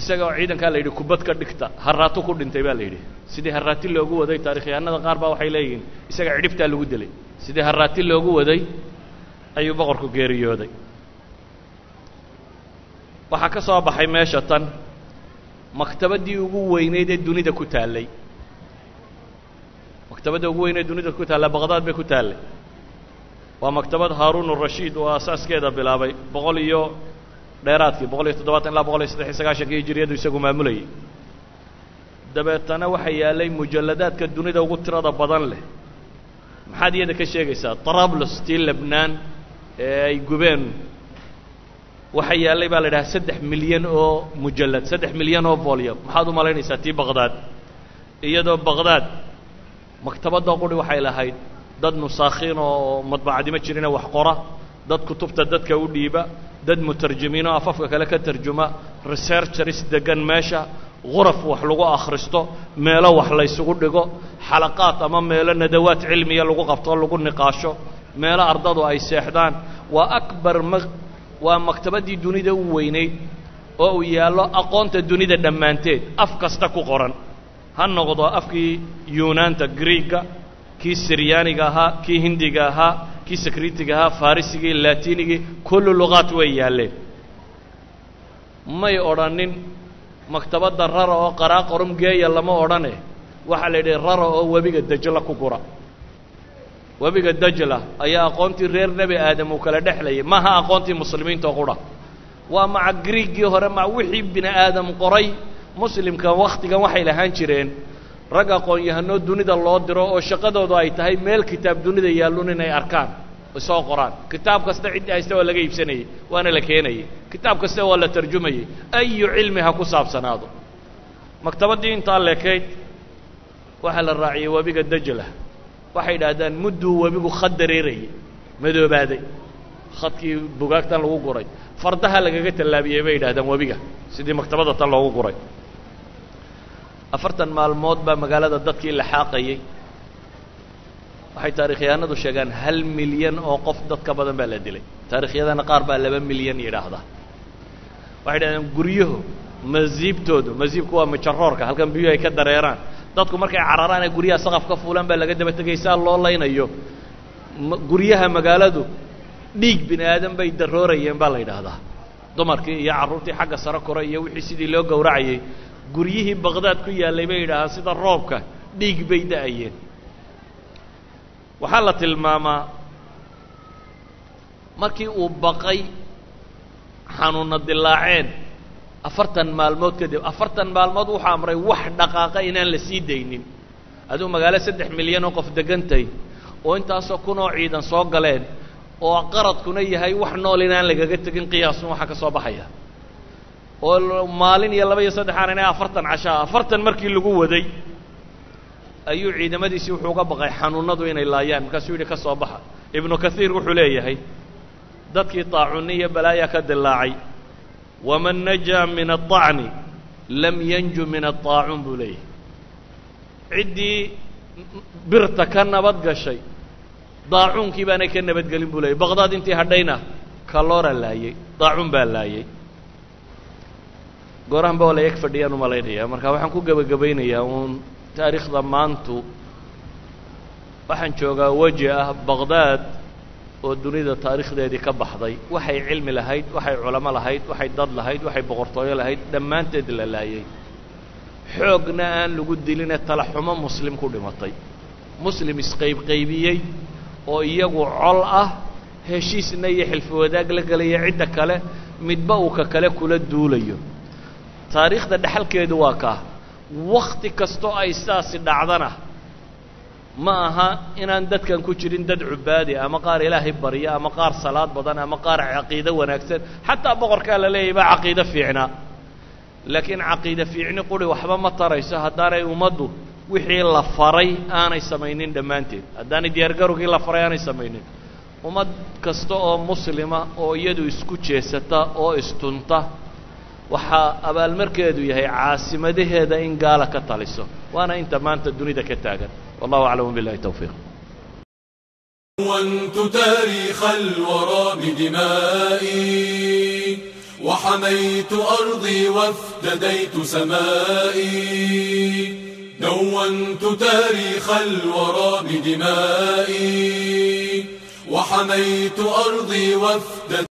S2: Isaga oo ciidankaa la yidhi kubad ka dhigta. Haraato ku dhintay baa la yidhi. Sidii haraati loogu waday taarikhyahanada qaar baa waxay leeyihiin isaga cidhibtaa lagu dilay sidii haraati loogu waday? Ayuu boqorku geeriyooday. Waxaa ka soo baxay meesha tan maktabaddii ugu weyneyd ee dunida ku taallay. Maktabadda ugu weyneed dunida ku taalla baqdaad bay ku taallay. Waa maktabad haaruun urashiid oo asaaskeeda bilaabay boqol iyo dheeraadkii boqol iyo toddobaatan ilaa boqol iyo saddex iyo sagaashankii hijiriyadu isagu maamulayay. Dabeetana waxaa yaallay mujalladaadka dunida ugu tirada badan leh maxaad iyada ka sheegaysaa trablos tii lebnaan ee ay gubeen. Waxaa yaallay baa la idhaha saddex milyan oo mujallad saddex milyan oo volyum maxaad u malaynaysaa tii baqdaad? Iyadoo baqdaad maktabadda quri waxay lahayd dad nusaakhiin oo madbacadimo jirina wax qora dad kutubta dadka u dhiiba dad mutarjimiin oo afafka kale ka tarjuma researchers degan meesha quraf wax lagu akhristo meelo wax laysugu dhigo xalaqaad ama meelo nadawaad cilmiya lagu qabto o lagu niqaasho meelo ardadu ay seexdaan waa akbar ma waa maktabaddii dunida u weynayd oo uu yaallo aqoonta dunida dhammaanteed af kasta ku qoran ha noqdo afkii yunaanta griega kii siryaaniga ahaa kii hindiga ahaa kii sakritiga ahaa farisigii latinigii kullu luqaat way yaalleen may odhanin maktabadda rara oo qaraa qorum geeya lama odhane waxaa la yidhi rara oo webiga dajla ku gura. Webiga dajla ayaa aqoontii reer nebi aadam uu kala dhexlayay maaha aqoontii muslimiinta qura. Waa maca griiggii hore maca wixii bini aadam qoray muslimka wakhtigan waxay lahaan jireen rag aqoon-yahanoo dunida loo diro oo shaqadoodu ay tahay meel kitaab dunida yaallun inay arkaan soo qoraan. Kitaab kasta ciddii haysta waa laga iibsanayey waana la keenayey kitaab kasta waa la tarjumayey ayu cilmi ha ku saabsanaado. Maktabaddii intaa leekayd waxaa la raaciyey webiga dajla. Waxay idhaahdaan mudduu webigu khad dareerayay madoobaaday. Khadkii bugaagtan lagu guray. Fardaha lagaga tallaabiyey bay yidhahdaan webiga sidii maktabadda tan loogu guray. Afartan maalmood baa magaalada dadkii la xaaqayey waxay taarikhyahanadu sheegaan hal milyan oo qof dad ka badan baa la dilay. Taarikhyadana qaar baa laba milyan yidhaahdaa waxay dhahdeen guryahu masiibtoodu masiibku waa mijaroorka halkan biyuhu ay ka dareeraan. Dadku markay cararaan ee guryaha saqaf ka fuulaan baa laga daba tegay saa loo laynayo. Guryaha magaaladu dhiig bini aadan bay daroorayeen baa la yidhaahdaa. Dumarkii iyo carruurtii xagga sare koray iyo wixii sidii loo gowracayey guryihii baqdaad ku yaallay bay yidhaahaan sida roobka dhiig bay da'ayeen waxaa la tilmaamaa markii uu baqay xanuunna dilaaceen afartan maalmood kadib afartan maalmood wuxuu amray wax dhaqaaqa inaan la sii daynin. Aduu magaalo saddex milyan oo qof degantay oo intaasoo kunoo ciidan soo galeen oo qaradkuna yahay wax nool inaan lagaga tegin qiyaasun waxa ka soo baxaya. Oo maalin iyo laba iyo saddexaan inay afartan cashaa afartan markii lagu waday ayuu ciidamadiisii wuxuu uga baqay xanuunadu inay laayaan markaasuu yidhi ka soo baxa ibnu kaiir wuxuu leeyahay dadkii taacunni iyo balaaya ka dilaacay waman najaa min aلطacni lam yanju min aلطaacuun buu leeyahay ciddii birta ka nabad gashay daacuunkii baanay ka nabadgelin buu leeyay baqdaad intii hadhayna kaloora laayey daacuun baa laayey goorahan ba waa la eg fadhiyaan u malaynaya marka waxaan ku gebagabaynayaa uun taariikhda maantu. Waxaan joogaa weji ah baqdaad oo dunida taariikhdeedii ka baxday. Waxay cilmi lahayd waxay culamo lahayd waxay dad lahayd waxay boqortooyo lahayd dhammaanteed la laayay. Xoogna aan lagu diline talaxumo muslim ku dhimatay. Muslim isqaybqaybiyey oo iyagu col ah heshiisna iyo xilfi wadaag la gelaya cidda kale midba uu ka kale kula duulayo. Taariikhda dhexalkeedu waa kaa wakti kastoo ay saasi dhacdana. Ma aha inaan dadkan ku jirin dad cubaadi ama qaar ilaahay barya ama qaar salaad badan ama qaar caqiido wanaagsan. Xataa boqorkaa la leeyahy baa caqiido fiicnaa laakiin caqiide fiicni quri waxba ma tarayso haddaanay ummaddu wixii la faray aanay samaynin dhammaanteed. Haddaanay diyaargarowgii la faray aanay samaynin. Ummad kasta oo muslima oo iyadu isku jeesata oo istunta waxaa abaalmarkeedu yahay caasimadaheeda in gaala ka taliso. Waana inta maanta dunida ka taagan. Wallahu aclam bilahi towfiiq
S1: ونت تاريخ الورى بدمائي وحميت أرضي وافتديت سمائي دونت تاريخ الورى بدمائي وحميت أرضي وافتديت